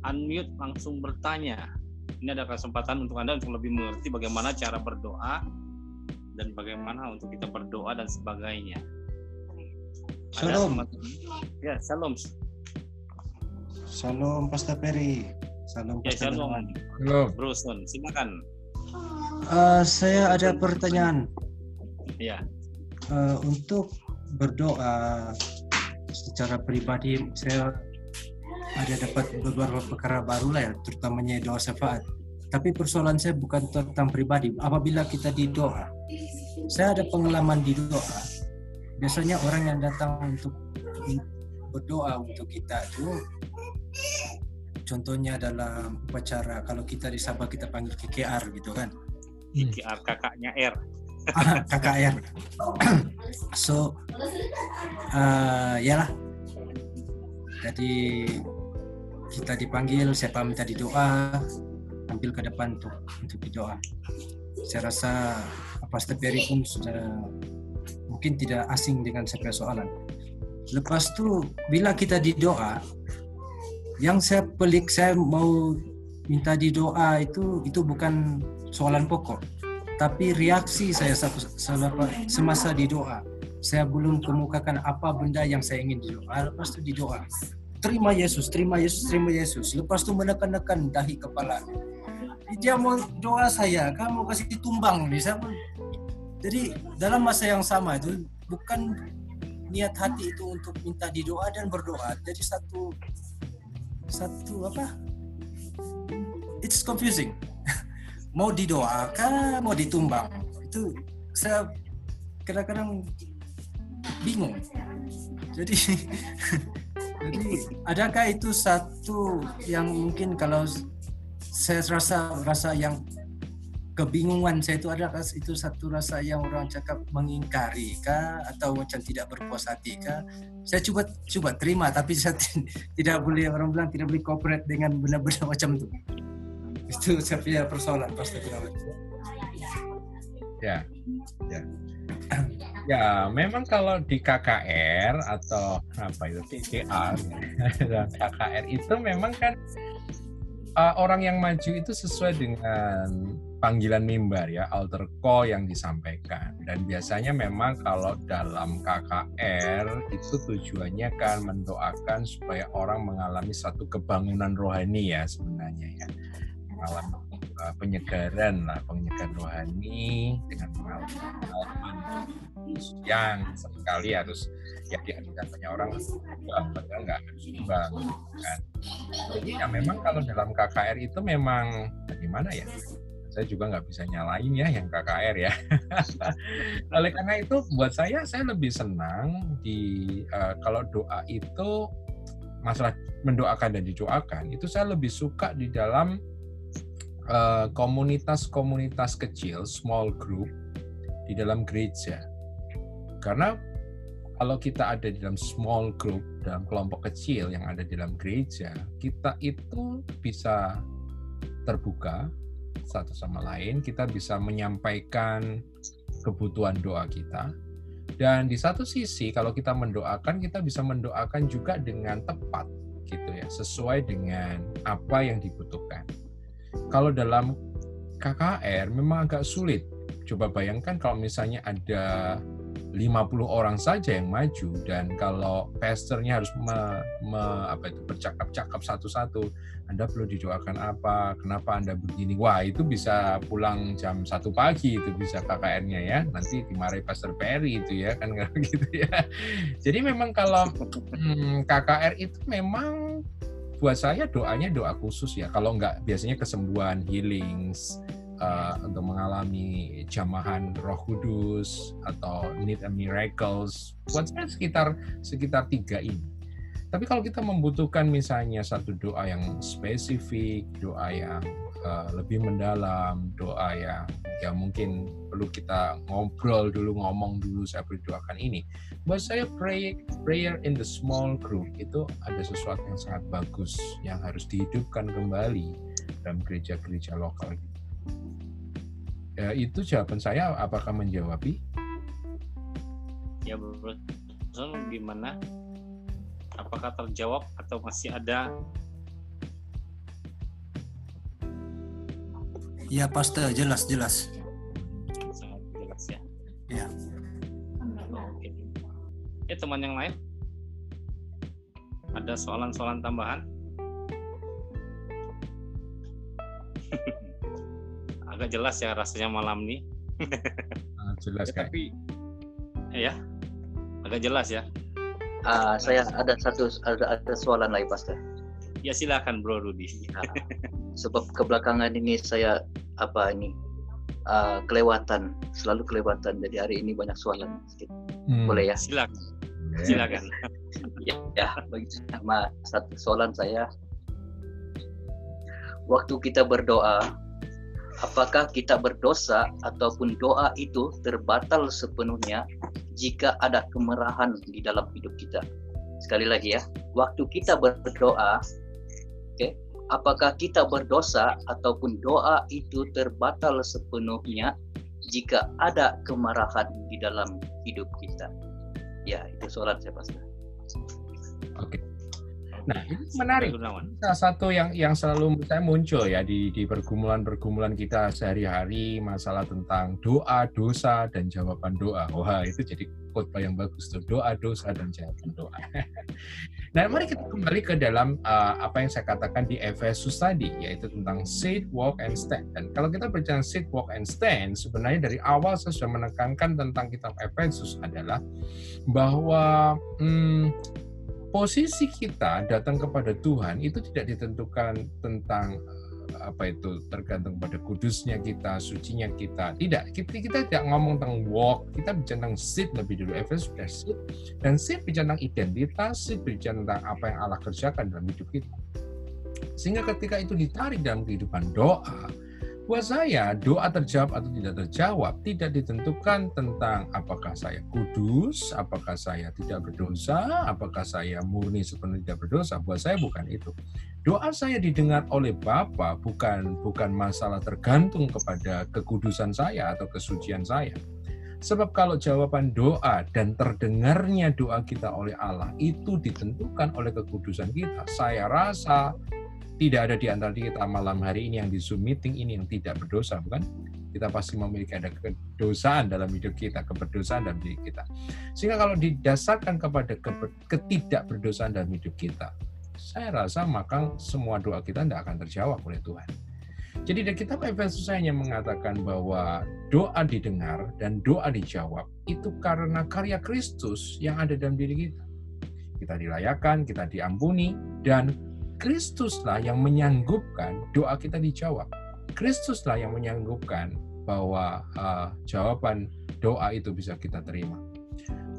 unmute langsung bertanya. Ini ada kesempatan untuk Anda untuk lebih mengerti bagaimana cara berdoa dan bagaimana untuk kita berdoa dan sebagainya. Shalom. Ya, shalom. Shalom Pastor Peri. Shalom Ya, Pastor shalom. Darman. Halo. Bruson, silakan. Uh, saya ada pertanyaan Ya, uh, untuk berdoa secara pribadi saya ada dapat beberapa perkara baru lah ya terutamanya doa syafaat tapi persoalan saya bukan tentang pribadi apabila kita di doa saya ada pengalaman di doa biasanya orang yang datang untuk berdoa untuk kita itu contohnya dalam upacara kalau kita di Sabah kita panggil KKR gitu kan. IKR kakaknya R. KKR so uh, ya lah jadi kita dipanggil siapa minta didoa tampil ke depan untuk untuk didoa. Saya rasa Pastor Perry pun sudah mungkin tidak asing dengan sebuah soalan. Lepas tu bila kita didoa, yang saya pelik saya mau minta didoa itu itu bukan soalan pokok, tapi reaksi saya semasa didoa. Saya belum kemukakan apa benda yang saya ingin didoa. Lepas tu didoa, terima Yesus, terima Yesus, terima Yesus. Lepas tu menekan-nekan dahi kepala. Dia mau doa saya, kamu kasih tumbang nih. Saya jadi dalam masa yang sama itu bukan niat hati itu untuk minta didoa dan berdoa. Jadi satu satu apa? It's confusing. mau didoakan, mau ditumbang. Itu saya kadang-kadang bingung. Jadi jadi adakah itu satu yang mungkin kalau saya rasa rasa yang kebingungan saya itu adalah itu satu rasa yang orang cakap mengingkari kah? Atau macam tidak berpuas hati kah? Saya coba coba terima tapi saya tidak boleh orang bilang tidak boleh cooperate dengan benda-benda macam itu itu saya punya persoalan pasti Ya, ya. Ya, memang kalau di KKR atau apa itu TCR dan KKR itu memang kan uh, orang yang maju itu sesuai dengan panggilan mimbar ya, alter call yang disampaikan. Dan biasanya memang kalau dalam KKR itu tujuannya kan mendoakan supaya orang mengalami satu kebangunan rohani ya sebenarnya ya. Mengalami uh, penyegaran lah, penyegaran rohani dengan pengalaman yang sekali harus ya diadukan banyak orang padahal nggak harus sumbang kan jadi ya memang kalau dalam KKR itu memang bagaimana ya saya juga nggak bisa nyalain ya yang KKR ya. Oleh karena itu buat saya saya lebih senang di uh, kalau doa itu masalah mendoakan dan didoakan itu saya lebih suka di dalam eh, komunitas-komunitas uh, kecil small group di dalam gereja. Karena kalau kita ada di dalam small group, dalam kelompok kecil yang ada di dalam gereja, kita itu bisa terbuka satu sama lain, kita bisa menyampaikan kebutuhan doa kita. Dan di satu sisi kalau kita mendoakan, kita bisa mendoakan juga dengan tepat gitu ya, sesuai dengan apa yang dibutuhkan. Kalau dalam KKR memang agak sulit. Coba bayangkan kalau misalnya ada 50 orang saja yang maju dan kalau pastornya harus me, me, apa itu bercakap-cakap satu-satu Anda perlu didoakan apa? Kenapa Anda begini? Wah itu bisa pulang jam satu pagi itu bisa KKR-nya ya. Nanti dimarahi Pastor Perry itu ya kan gitu ya. Jadi memang kalau hmm, KKR itu memang buat saya doanya doa khusus ya. Kalau nggak biasanya kesembuhan healings uh, untuk mengalami jamahan Roh Kudus atau need a miracles buat saya sekitar sekitar tiga ini. Tapi kalau kita membutuhkan misalnya satu doa yang spesifik, doa yang uh, lebih mendalam, doa yang ya mungkin perlu kita ngobrol dulu, ngomong dulu, saya berdoakan ini. Buat saya pray, prayer in the small group itu ada sesuatu yang sangat bagus yang harus dihidupkan kembali dalam gereja-gereja lokal gitu ya, itu jawaban saya apakah menjawabi ya bro gimana? Apakah terjawab atau masih ada? Ya pasti jelas jelas. Sangat jelas ya. Ya. Oke. Ya teman yang lain? Ada soalan-soalan tambahan agak jelas ya rasanya malam nih. Sangat jelas ya, tapi ya agak jelas ya. Uh, saya ada satu ada, ada soalan lagi Pastor. Ya silakan Bro Rudi. Uh, sebab kebelakangan ini saya apa ini uh, kelewatan selalu kelewatan jadi hari ini banyak soalan sedikit. Hmm. Boleh ya? Silakan. Silakan. ya, ya bagi sama satu soalan saya waktu kita berdoa apakah kita berdosa ataupun doa itu terbatal sepenuhnya jika ada kemerahan di dalam hidup kita. Sekali lagi ya, waktu kita berdoa, okay, apakah kita berdosa ataupun doa itu terbatal sepenuhnya jika ada kemarahan di dalam hidup kita? Ya, itu soalan saya Pastor. Oke. Okay. Nah, ini menarik. Salah satu yang yang selalu saya muncul ya di di pergumulan-pergumulan kita sehari-hari masalah tentang doa, dosa dan jawaban doa. Wah, itu jadi khotbah yang bagus tuh. Doa, dosa dan jawaban doa. nah, mari kita kembali ke dalam uh, apa yang saya katakan di Efesus tadi yaitu tentang sit, walk and stand. Dan kalau kita berbicara sit, walk and stand, sebenarnya dari awal saya sudah menekankan tentang kitab Efesus adalah bahwa hmm, posisi kita datang kepada Tuhan itu tidak ditentukan tentang eh, apa itu tergantung pada kudusnya kita, sucinya kita. Tidak, kita, kita tidak ngomong tentang walk, kita bicara tentang sit lebih dulu. Efesus sudah sit dan sit bicara tentang identitas, sit bicara tentang apa yang Allah kerjakan dalam hidup kita. Sehingga ketika itu ditarik dalam kehidupan doa, Buat saya, doa terjawab atau tidak terjawab tidak ditentukan tentang apakah saya kudus, apakah saya tidak berdosa, apakah saya murni sepenuhnya tidak berdosa. Buat saya bukan itu. Doa saya didengar oleh Bapa bukan bukan masalah tergantung kepada kekudusan saya atau kesucian saya. Sebab kalau jawaban doa dan terdengarnya doa kita oleh Allah itu ditentukan oleh kekudusan kita, saya rasa tidak ada di antara kita malam hari ini yang di Zoom meeting ini yang tidak berdosa, bukan? Kita pasti memiliki ada kedosaan dalam hidup kita, keberdosaan dalam diri kita. Sehingga kalau didasarkan kepada ketidakberdosaan dalam hidup kita, saya rasa maka semua doa kita tidak akan terjawab oleh Tuhan. Jadi dari kitab Efesus hanya mengatakan bahwa doa didengar dan doa dijawab itu karena karya Kristus yang ada dalam diri kita. Kita dilayakan, kita diampuni, dan Kristuslah yang menyanggupkan doa kita dijawab. Kristuslah yang menyanggupkan bahwa uh, jawaban doa itu bisa kita terima.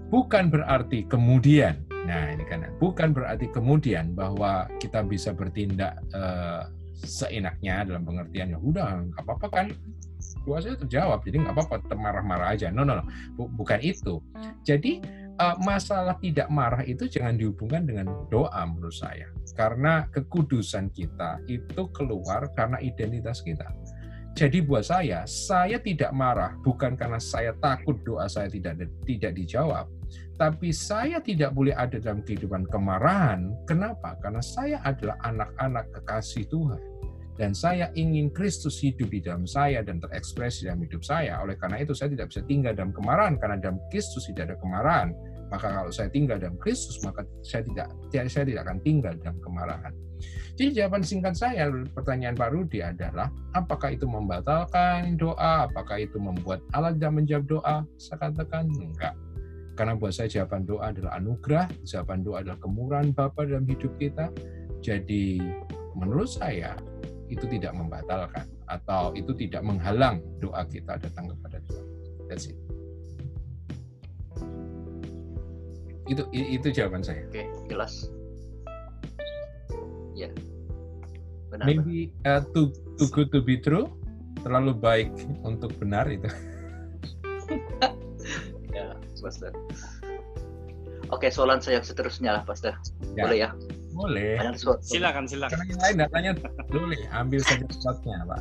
Bukan berarti kemudian, nah ini kan, bukan berarti kemudian bahwa kita bisa bertindak uh, seenaknya dalam pengertian ya udah nggak apa-apa kan doa saya terjawab jadi nggak apa-apa marah-marah aja no no no bukan itu jadi uh, masalah tidak marah itu jangan dihubungkan dengan doa menurut saya. Karena kekudusan kita itu keluar karena identitas kita. Jadi buat saya, saya tidak marah bukan karena saya takut doa saya tidak tidak dijawab, tapi saya tidak boleh ada dalam kehidupan kemarahan. Kenapa? Karena saya adalah anak-anak kekasih Tuhan dan saya ingin Kristus hidup di dalam saya dan terekspresi dalam hidup saya. Oleh karena itu saya tidak bisa tinggal dalam kemarahan karena dalam Kristus tidak ada kemarahan. Maka kalau saya tinggal dalam Kristus, maka saya tidak saya tidak akan tinggal dalam kemarahan. Jadi jawaban singkat saya pertanyaan Pak Rudi adalah apakah itu membatalkan doa, apakah itu membuat Allah tidak menjawab doa? Saya katakan enggak. Karena buat saya jawaban doa adalah anugerah, jawaban doa adalah kemurahan Bapa dalam hidup kita. Jadi menurut saya itu tidak membatalkan atau itu tidak menghalang doa kita datang kepada Tuhan. That's it. itu itu jawaban saya. Oke jelas. Ya. Benar maybe uh, too too good to be true terlalu baik untuk benar itu. Ya pastor. Oke soalan saya seterusnya lah pastor. Ya. boleh ya boleh silakan silakan karena yang lain datanya boleh ambil saja spotnya pak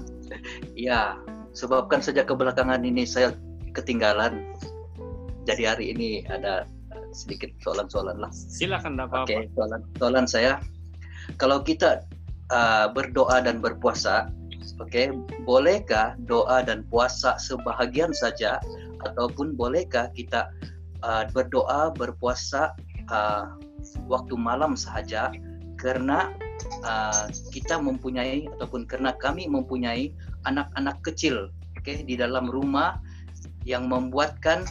ya sebabkan sejak kebelakangan ini saya ketinggalan jadi hari ini ada sedikit soalan-soalan lah. Silakan apa-apa. Oke, okay, soalan soalan saya. Kalau kita uh, berdoa dan berpuasa, oke, okay, bolehkah doa dan puasa sebahagian saja ataupun bolehkah kita uh, berdoa berpuasa uh, waktu malam saja karena uh, kita mempunyai ataupun karena kami mempunyai anak-anak kecil oke okay, di dalam rumah yang membuatkan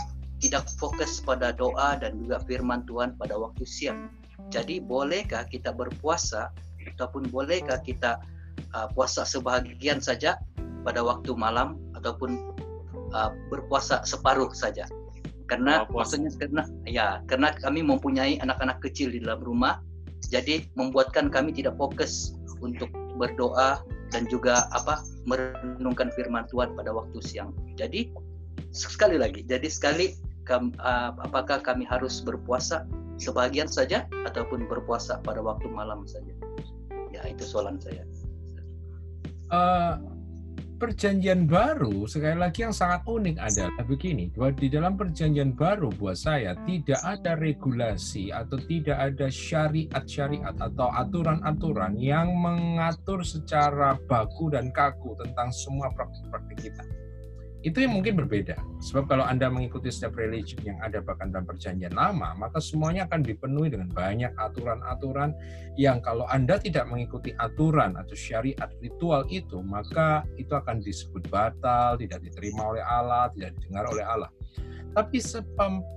tidak fokus pada doa dan juga firman Tuhan pada waktu siang. Jadi bolehkah kita berpuasa ataupun bolehkah kita uh, puasa sebahagian saja pada waktu malam ataupun uh, berpuasa separuh saja? Karena oh, maksudnya karena ya karena kami mempunyai anak-anak kecil di dalam rumah, jadi membuatkan kami tidak fokus untuk berdoa dan juga apa merenungkan firman Tuhan pada waktu siang. Jadi sekali lagi, jadi sekali uh, apakah kami harus berpuasa sebagian saja ataupun berpuasa pada waktu malam saja? Ya itu soalan saya. Uh, perjanjian baru sekali lagi yang sangat unik adalah begini bahwa di dalam perjanjian baru buat saya tidak ada regulasi atau tidak ada syariat-syariat atau aturan-aturan yang mengatur secara baku dan kaku tentang semua praktik-praktik kita itu yang mungkin berbeda. Sebab kalau Anda mengikuti setiap religion yang ada bahkan dalam perjanjian lama, maka semuanya akan dipenuhi dengan banyak aturan-aturan yang kalau Anda tidak mengikuti aturan atau syariat ritual itu, maka itu akan disebut batal, tidak diterima oleh Allah, tidak didengar oleh Allah. Tapi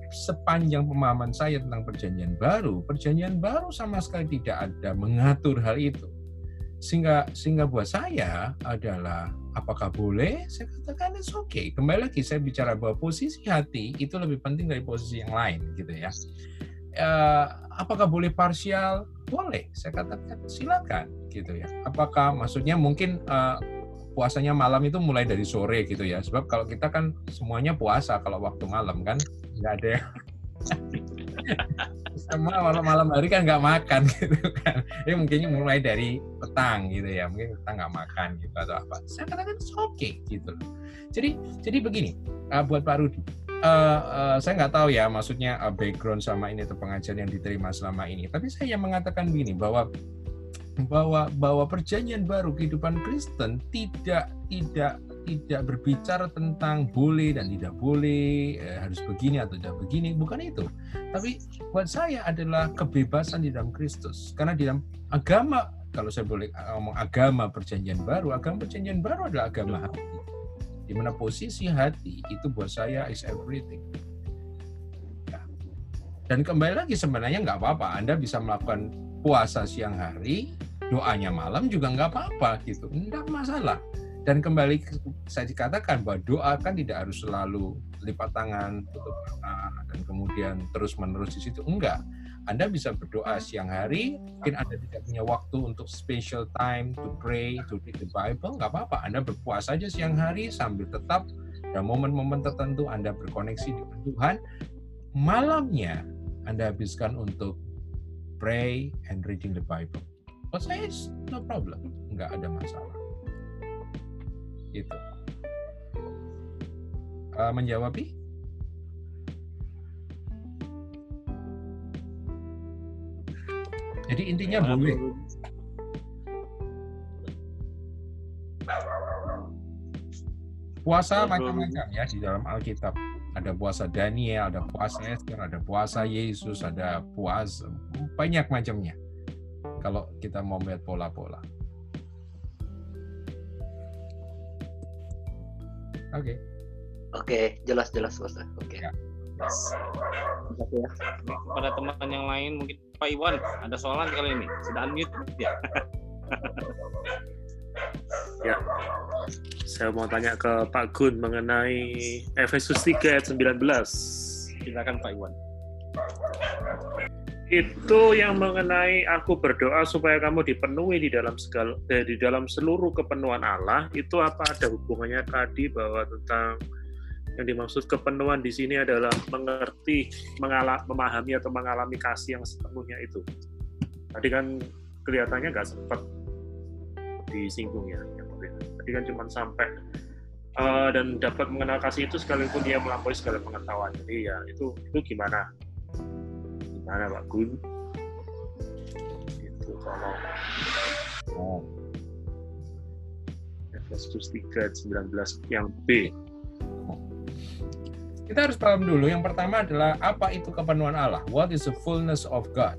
sepanjang pemahaman saya tentang perjanjian baru, perjanjian baru sama sekali tidak ada mengatur hal itu. Sehingga sehingga buat saya adalah apakah boleh? Saya katakan it's okay. Kembali lagi saya bicara bahwa posisi hati itu lebih penting dari posisi yang lain gitu ya. Uh, apakah boleh parsial? Boleh. Saya katakan silakan gitu ya. Apakah maksudnya mungkin uh, puasanya malam itu mulai dari sore gitu ya. Sebab kalau kita kan semuanya puasa kalau waktu malam kan nggak ada semua malam malam hari kan nggak makan gitu kan. Ini mungkin mulai dari petang gitu ya. Mungkin kita nggak makan gitu atau apa. Saya katakan oke okay, gitu. Jadi jadi begini uh, buat Pak Rudi. Uh, uh, saya nggak tahu ya maksudnya uh, background sama ini atau pengajaran yang diterima selama ini. Tapi saya mengatakan begini bahwa bahwa bahwa perjanjian baru kehidupan Kristen tidak tidak tidak berbicara tentang boleh dan tidak boleh eh, harus begini atau tidak begini bukan itu. Tapi buat saya adalah kebebasan di dalam Kristus. Karena di dalam agama kalau saya boleh ngomong agama perjanjian baru agama perjanjian baru adalah agama hati. Di mana posisi hati itu buat saya is everything. Ya. dan kembali lagi sebenarnya nggak apa-apa. Anda bisa melakukan puasa siang hari doanya malam juga nggak apa-apa gitu. Nggak masalah dan kembali saya dikatakan bahwa doa kan tidak harus selalu lipat tangan tutup mata dan kemudian terus menerus di situ. Enggak. Anda bisa berdoa siang hari mungkin anda tidak punya waktu untuk special time to pray to read the Bible nggak apa-apa. Anda berpuasa saja siang hari sambil tetap. Dalam momen-momen tertentu anda berkoneksi dengan Tuhan. Malamnya anda habiskan untuk pray and reading the Bible. Buat saya no problem, nggak ada masalah. Gitu. Uh, menjawab Jadi intinya ya, boleh. Puasa macam-macam ya di dalam Alkitab. Ada puasa Daniel, ada puasa Esther, ada puasa Yesus, ada puasa banyak macamnya kalau kita mau melihat pola-pola. Oke. Okay. Oke, okay, jelas jelas Oke. Okay. Ya. ya. Pada teman yang lain mungkin Pak Iwan ada soalan kali ini. Sudah unmute ya. ya. Saya mau tanya ke Pak Gun mengenai Efesus 3 ayat 19. Silakan Pak Iwan itu yang mengenai aku berdoa supaya kamu dipenuhi di dalam segala eh, di dalam seluruh kepenuhan Allah itu apa ada hubungannya tadi bahwa tentang yang dimaksud kepenuhan di sini adalah mengerti, mengalami, memahami atau mengalami kasih yang sepenuhnya itu. Tadi kan kelihatannya nggak sempat disinggung ya, tadi kan cuma sampai uh, dan dapat mengenal kasih itu sekalipun dia melampaui segala pengetahuan. Jadi ya itu itu gimana? Mana Pak Gun itu tolong. Oh. Efesus 3 19 yang B. Kita harus paham dulu. Yang pertama adalah apa itu kepenuhan Allah? What is the fullness of God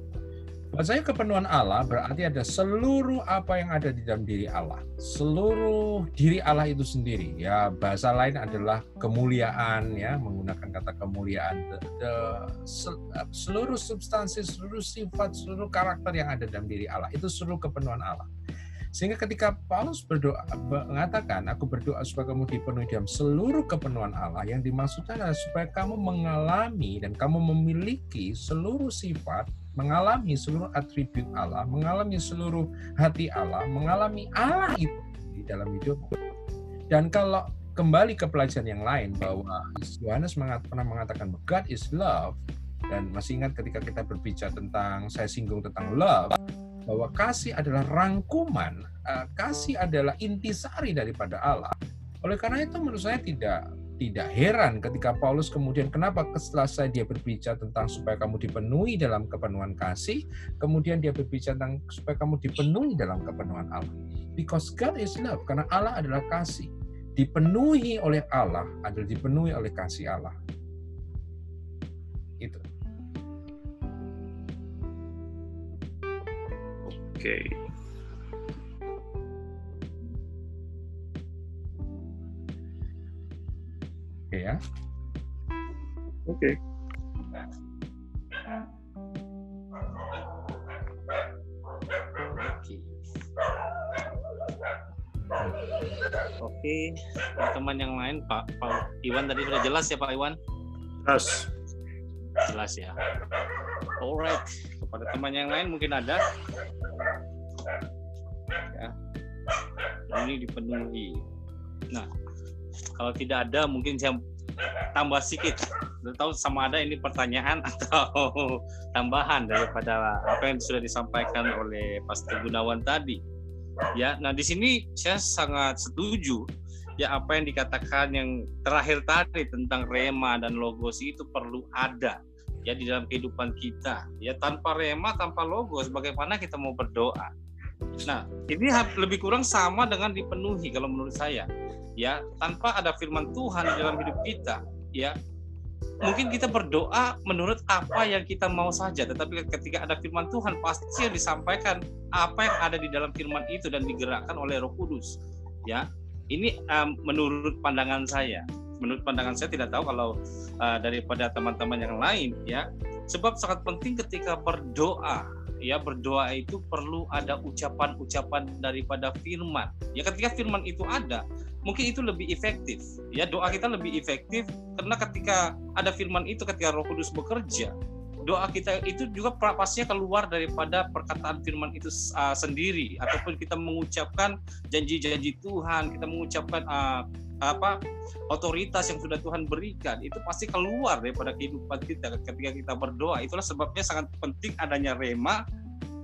Buat saya kepenuhan Allah berarti ada seluruh apa yang ada di dalam diri Allah. Seluruh diri Allah itu sendiri. Ya, bahasa lain adalah kemuliaan ya, menggunakan kata kemuliaan. The, the, seluruh substansi, seluruh sifat, seluruh karakter yang ada dalam diri Allah itu seluruh kepenuhan Allah. Sehingga ketika Paulus berdoa mengatakan, aku berdoa supaya kamu dipenuhi dalam seluruh kepenuhan Allah, yang dimaksudkan adalah supaya kamu mengalami dan kamu memiliki seluruh sifat mengalami seluruh atribut Allah, mengalami seluruh hati Allah, mengalami Allah itu di dalam hidup. Dan kalau kembali ke pelajaran yang lain bahwa Yohanes pernah mengatakan God is love dan masih ingat ketika kita berbicara tentang saya singgung tentang love bahwa kasih adalah rangkuman, eh, kasih adalah intisari daripada Allah. Oleh karena itu menurut saya tidak tidak heran ketika Paulus kemudian kenapa setelah saya dia berbicara tentang supaya kamu dipenuhi dalam kepenuhan kasih, kemudian dia berbicara tentang supaya kamu dipenuhi dalam kepenuhan Allah. Because God is love, karena Allah adalah kasih. Dipenuhi oleh Allah adalah dipenuhi oleh kasih Allah. Itu. Oke. Okay. Ya. Oke. Oke, teman yang lain Pak Pak Iwan tadi sudah jelas ya Pak Iwan? Jelas. Jelas ya. Alright, kepada teman yang lain mungkin ada. Ya. ini dipenuhi. Nah, kalau tidak ada mungkin saya tambah sedikit. Tahu sama ada ini pertanyaan atau tambahan daripada apa yang sudah disampaikan oleh Pastor Gunawan tadi. Ya, nah di sini saya sangat setuju ya apa yang dikatakan yang terakhir tadi tentang rema dan logos itu perlu ada ya di dalam kehidupan kita ya tanpa rema tanpa logos bagaimana kita mau berdoa nah ini lebih kurang sama dengan dipenuhi kalau menurut saya ya tanpa ada firman Tuhan di dalam hidup kita ya mungkin kita berdoa menurut apa yang kita mau saja tetapi ketika ada firman Tuhan pasti yang disampaikan apa yang ada di dalam firman itu dan digerakkan oleh Roh Kudus ya ini um, menurut pandangan saya. Menurut pandangan saya tidak tahu kalau uh, daripada teman-teman yang lain ya. Sebab sangat penting ketika berdoa ya berdoa itu perlu ada ucapan-ucapan daripada firman. Ya ketika firman itu ada, mungkin itu lebih efektif. Ya doa kita lebih efektif karena ketika ada firman itu ketika Roh Kudus bekerja, doa kita itu juga pastinya keluar daripada perkataan firman itu uh, sendiri ataupun kita mengucapkan janji-janji Tuhan, kita mengucapkan uh, apa otoritas yang sudah Tuhan berikan itu pasti keluar daripada kehidupan kita ketika kita berdoa. Itulah sebabnya sangat penting adanya rema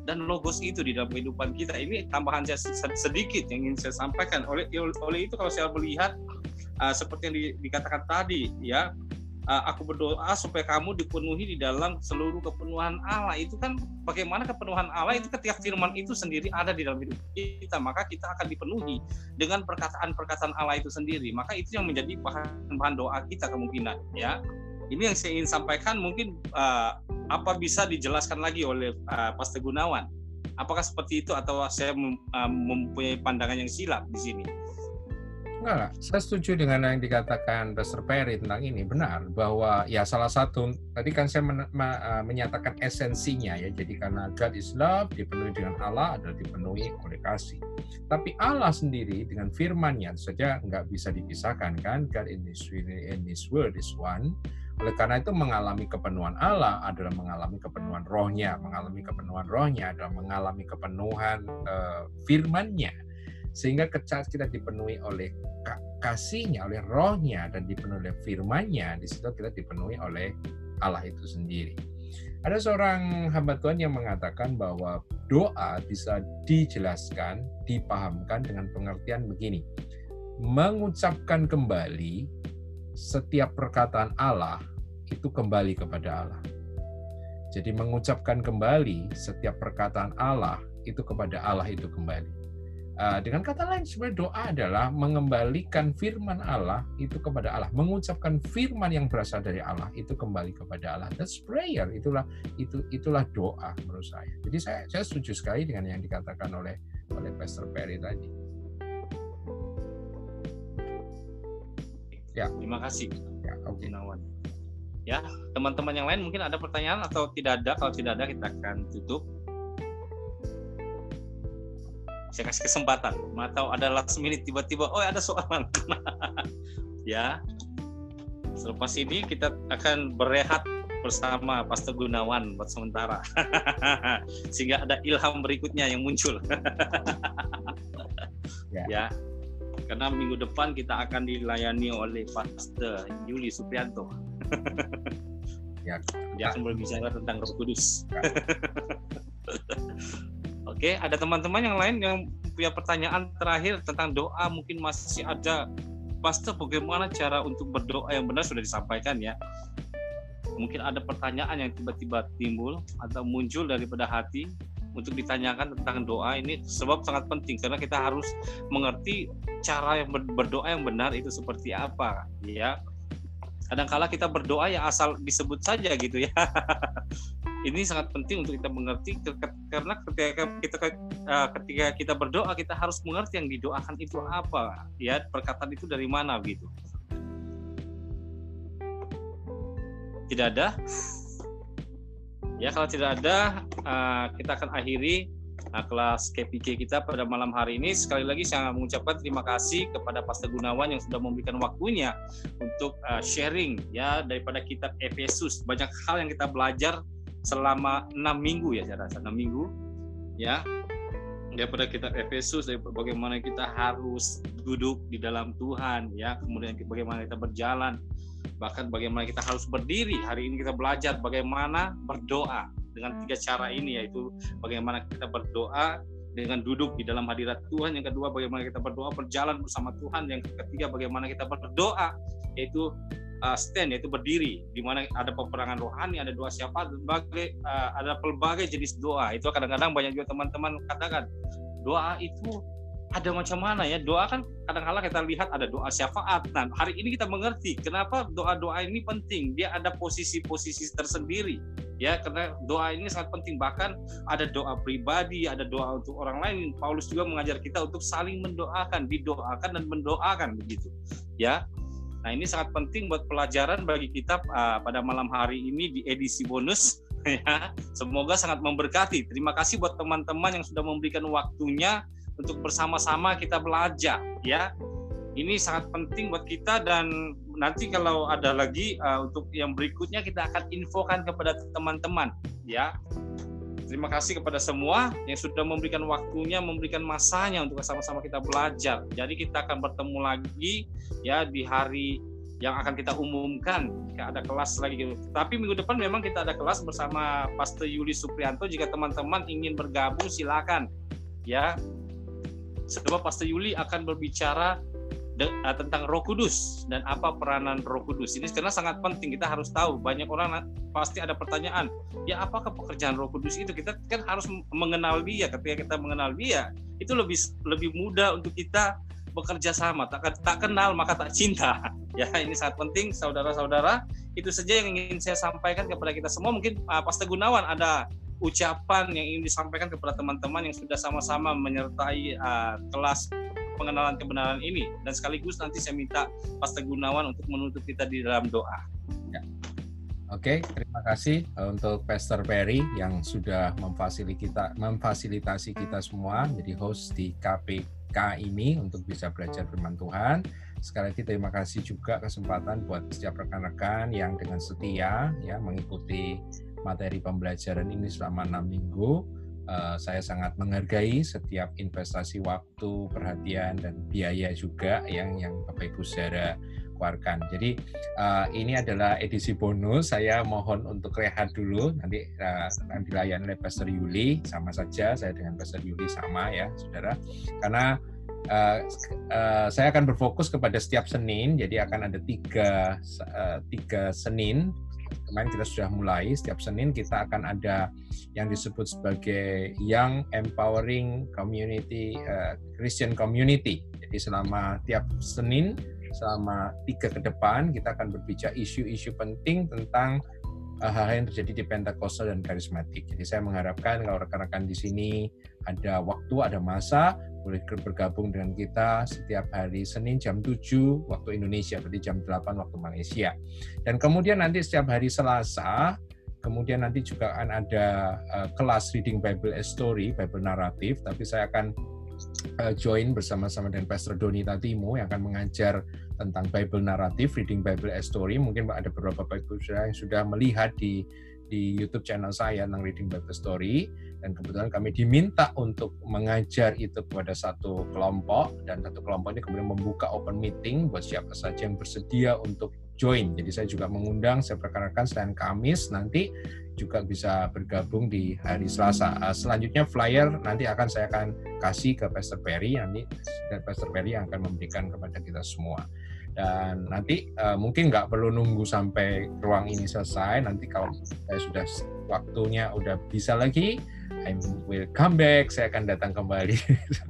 dan logos itu di dalam kehidupan kita. Ini tambahan saya sedikit yang ingin saya sampaikan. Oleh oleh itu kalau saya melihat uh, seperti yang di, dikatakan tadi ya aku berdoa supaya kamu dipenuhi di dalam seluruh kepenuhan Allah. Itu kan bagaimana kepenuhan Allah itu ketika firman itu sendiri ada di dalam hidup kita maka kita akan dipenuhi dengan perkataan-perkataan Allah itu sendiri. Maka itu yang menjadi bahan-bahan doa kita kemungkinan ya. Ini yang saya ingin sampaikan mungkin uh, apa bisa dijelaskan lagi oleh uh, Pastor Gunawan? Apakah seperti itu atau saya mempunyai pandangan yang silap di sini Enggak, saya setuju dengan yang dikatakan Pastor Perry tentang ini. Benar, bahwa ya salah satu, tadi kan saya men, uh, menyatakan esensinya ya, jadi karena God is love, dipenuhi dengan Allah adalah dipenuhi oleh kasih. Tapi Allah sendiri dengan firman-Nya saja nggak bisa dipisahkan kan, God in His, in His word is one, oleh karena itu mengalami kepenuhan Allah adalah mengalami kepenuhan rohnya, mengalami kepenuhan rohnya adalah mengalami kepenuhan uh, firman-Nya sehingga kecat kita dipenuhi oleh kasihnya, oleh rohnya, dan dipenuhi oleh firmannya, di situ kita dipenuhi oleh Allah itu sendiri. Ada seorang hamba Tuhan yang mengatakan bahwa doa bisa dijelaskan, dipahamkan dengan pengertian begini. Mengucapkan kembali setiap perkataan Allah itu kembali kepada Allah. Jadi mengucapkan kembali setiap perkataan Allah itu kepada Allah itu kembali. Uh, dengan kata lain, sebenarnya doa adalah mengembalikan firman Allah itu kepada Allah, mengucapkan firman yang berasal dari Allah itu kembali kepada Allah. That's prayer. Itulah itu itulah doa menurut saya. Jadi saya saya setuju sekali dengan yang dikatakan oleh oleh Pastor Perry tadi. Ya, terima kasih. Ya, oke. Okay. Ya, teman-teman yang lain mungkin ada pertanyaan atau tidak ada? Kalau tidak ada kita akan tutup saya kasih kesempatan. Atau ada last minute tiba-tiba oh ada soalan. Ya. Selepas ini kita akan berehat bersama Pastor Gunawan buat sementara. Sehingga ada ilham berikutnya yang muncul. Ya. ya. Karena minggu depan kita akan dilayani oleh Pastor Yuli Suprianto. Ya. Dia akan berbicara tentang Roh Kudus. Ya. Oke, ada teman-teman yang lain yang punya pertanyaan terakhir tentang doa mungkin masih ada. Pastor bagaimana cara untuk berdoa yang benar sudah disampaikan ya. Mungkin ada pertanyaan yang tiba-tiba timbul atau muncul daripada hati untuk ditanyakan tentang doa ini. Sebab sangat penting karena kita harus mengerti cara yang berdoa yang benar itu seperti apa ya kadangkala kita berdoa ya asal disebut saja gitu ya. Ini sangat penting untuk kita mengerti karena ketika kita eh, ketika kita berdoa kita harus mengerti yang didoakan itu apa. Ya perkataan itu dari mana gitu. Tidak ada? Ya kalau tidak ada eh, kita akan akhiri Nah, kelas KPK kita pada malam hari ini sekali lagi saya mengucapkan terima kasih kepada Pastor Gunawan yang sudah memberikan waktunya untuk uh, sharing ya daripada kitab Efesus. Banyak hal yang kita belajar selama enam minggu ya saya rasa. Enam minggu ya. Daripada kitab Efesus bagaimana kita harus duduk di dalam Tuhan ya. Kemudian bagaimana kita berjalan. Bahkan bagaimana kita harus berdiri. Hari ini kita belajar bagaimana berdoa dengan tiga cara ini yaitu bagaimana kita berdoa dengan duduk di dalam hadirat Tuhan. Yang kedua bagaimana kita berdoa berjalan bersama Tuhan. Yang ketiga bagaimana kita berdoa yaitu uh, stand yaitu berdiri. Di mana ada peperangan rohani ada doa siapa berbagai uh, ada pelbagai jenis doa. Itu kadang-kadang banyak juga teman-teman katakan doa itu ada macam mana ya? Doa kan kadang-kala kita lihat ada doa syafaat. Nah hari ini kita mengerti kenapa doa-doa ini penting. Dia ada posisi-posisi tersendiri ya karena doa ini sangat penting bahkan ada doa pribadi ada doa untuk orang lain Paulus juga mengajar kita untuk saling mendoakan didoakan dan mendoakan begitu ya Nah ini sangat penting buat pelajaran bagi kita uh, pada malam hari ini di edisi bonus. ya, semoga sangat memberkati. Terima kasih buat teman-teman yang sudah memberikan waktunya untuk bersama-sama kita belajar. Ya, ini sangat penting buat kita dan nanti kalau ada lagi uh, untuk yang berikutnya kita akan infokan kepada teman-teman. Ya, Terima kasih kepada semua yang sudah memberikan waktunya, memberikan masanya untuk sama-sama kita belajar. Jadi kita akan bertemu lagi ya di hari yang akan kita umumkan jika ada kelas lagi. Tapi minggu depan memang kita ada kelas bersama Pastor Yuli Suprianto. Jika teman-teman ingin bergabung silakan ya. Sebab Pastor Yuli akan berbicara uh, tentang Roh Kudus dan apa peranan Roh Kudus. Ini karena sangat penting kita harus tahu. Banyak orang pasti ada pertanyaan, ya apakah pekerjaan Roh Kudus itu? Kita kan harus mengenal Dia. Ketika kita mengenal Dia, itu lebih lebih mudah untuk kita bekerja sama. Tak, tak kenal maka tak cinta. Ya, ini sangat penting saudara-saudara. Itu saja yang ingin saya sampaikan kepada kita semua. Mungkin uh, Pastor Gunawan ada ucapan yang ingin disampaikan kepada teman-teman yang sudah sama-sama menyertai uh, kelas pengenalan kebenaran ini dan sekaligus nanti saya minta Pastor Gunawan untuk menutup kita di dalam doa. Ya. Oke, terima kasih eh, untuk Pastor Perry yang sudah memfasilitasi kita, memfasilitasi kita semua jadi host di KPK ini untuk bisa belajar firman Tuhan. Sekali lagi terima kasih juga kesempatan buat setiap rekan-rekan yang dengan setia ya mengikuti materi pembelajaran ini selama enam minggu uh, saya sangat menghargai setiap investasi waktu, perhatian dan biaya juga yang yang Bapak Ibu saudara keluarkan. Jadi uh, ini adalah edisi bonus. Saya mohon untuk rehat dulu. Nanti uh, akan dilayani oleh Pastor Yuli. Sama saja saya dengan Pastor Yuli sama ya, saudara. Karena uh, uh, saya akan berfokus kepada setiap Senin. Jadi akan ada tiga uh, tiga Senin kemarin kita sudah mulai setiap Senin kita akan ada yang disebut sebagai Young Empowering Community uh, Christian Community. Jadi selama tiap Senin selama tiga ke depan kita akan berbicara isu-isu penting tentang hal-hal yang terjadi di Pentakosta dan karismatik. Jadi saya mengharapkan kalau rekan-rekan di sini ada waktu, ada masa, boleh bergabung dengan kita setiap hari Senin jam 7 waktu Indonesia, berarti jam 8 waktu Malaysia. Dan kemudian nanti setiap hari Selasa, kemudian nanti juga akan ada uh, kelas Reading Bible Story, Bible Naratif, tapi saya akan uh, join bersama-sama dengan Pastor Doni Tatimo yang akan mengajar tentang Bible Naratif, Reading Bible Story. Mungkin ada beberapa Bible yang sudah melihat di di YouTube channel saya tentang Reading Bible Story dan kebetulan kami diminta untuk mengajar itu kepada satu kelompok dan satu kelompok ini kemudian membuka open meeting buat siapa saja yang bersedia untuk join. Jadi saya juga mengundang saya rekan-rekan selain Kamis nanti juga bisa bergabung di hari Selasa. Uh, selanjutnya flyer nanti akan saya akan kasih ke Pastor Perry nanti dan Pastor Perry yang akan memberikan kepada kita semua dan nanti uh, mungkin nggak perlu nunggu sampai ruang ini selesai nanti kalau saya sudah waktunya udah bisa lagi I will come back. Saya akan datang kembali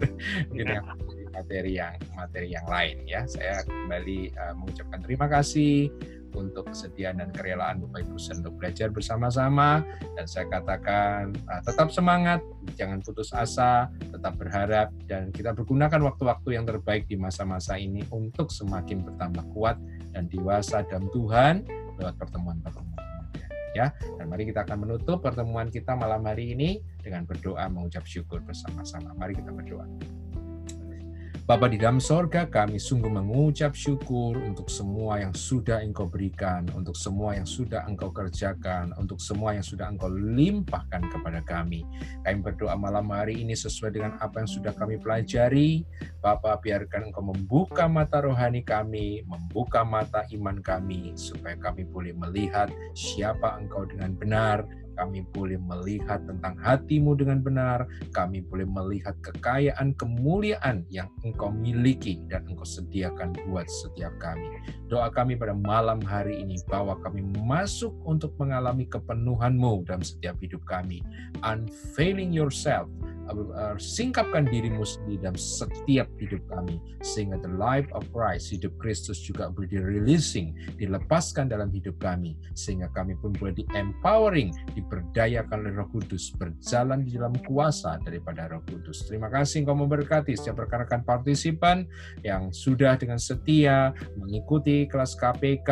dengan materi yang materi yang lain ya. Saya kembali uh, mengucapkan terima kasih untuk kesediaan dan kerelaan Bapak Ibu untuk belajar bersama-sama dan saya katakan uh, tetap semangat, jangan putus asa, tetap berharap dan kita bergunakan waktu-waktu yang terbaik di masa-masa ini untuk semakin bertambah kuat dan dewasa dalam Tuhan lewat pertemuan-pertemuan ya. Dan mari kita akan menutup pertemuan kita malam hari ini dengan berdoa mengucap syukur bersama-sama. Mari kita berdoa. Bapa di dalam sorga, kami sungguh mengucap syukur untuk semua yang sudah Engkau berikan, untuk semua yang sudah Engkau kerjakan, untuk semua yang sudah Engkau limpahkan kepada kami. Kami berdoa malam hari ini sesuai dengan apa yang sudah kami pelajari. Bapa, biarkan Engkau membuka mata rohani kami, membuka mata iman kami, supaya kami boleh melihat siapa Engkau dengan benar, kami boleh melihat tentang hatimu dengan benar, kami boleh melihat kekayaan kemuliaan yang engkau miliki dan engkau sediakan buat setiap kami. Doa kami pada malam hari ini bahwa kami masuk untuk mengalami kepenuhanmu dalam setiap hidup kami. Unfailing yourself, singkapkan dirimu sendiri dalam setiap hidup kami sehingga the life of Christ hidup Kristus juga boleh di releasing dilepaskan dalam hidup kami sehingga kami pun boleh di empowering diberdayakan oleh Roh Kudus berjalan di dalam kuasa daripada Roh Kudus. Terima kasih engkau memberkati setiap rekan-rekan partisipan yang sudah dengan setia mengikuti kelas KPK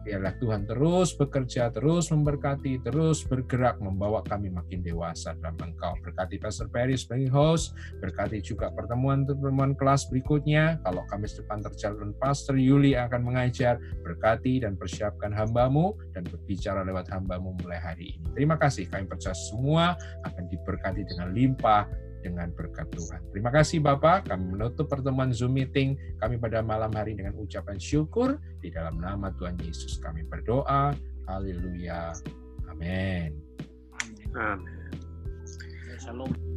biarlah Tuhan terus bekerja, terus memberkati, terus bergerak membawa kami makin dewasa dalam Engkau. Berkati Pastor Perry sebagai host, berkati juga pertemuan-pertemuan kelas berikutnya. Kalau kami depan terjalin Pastor Yuli akan mengajar, berkati dan persiapkan hambamu dan berbicara lewat hambamu mulai hari ini. Terima kasih, kami percaya semua akan diberkati dengan limpah dengan berkat Tuhan. Terima kasih Bapak, kami menutup pertemuan Zoom meeting kami pada malam hari dengan ucapan syukur di dalam nama Tuhan Yesus kami berdoa. Haleluya. Amin. Amin. Shalom.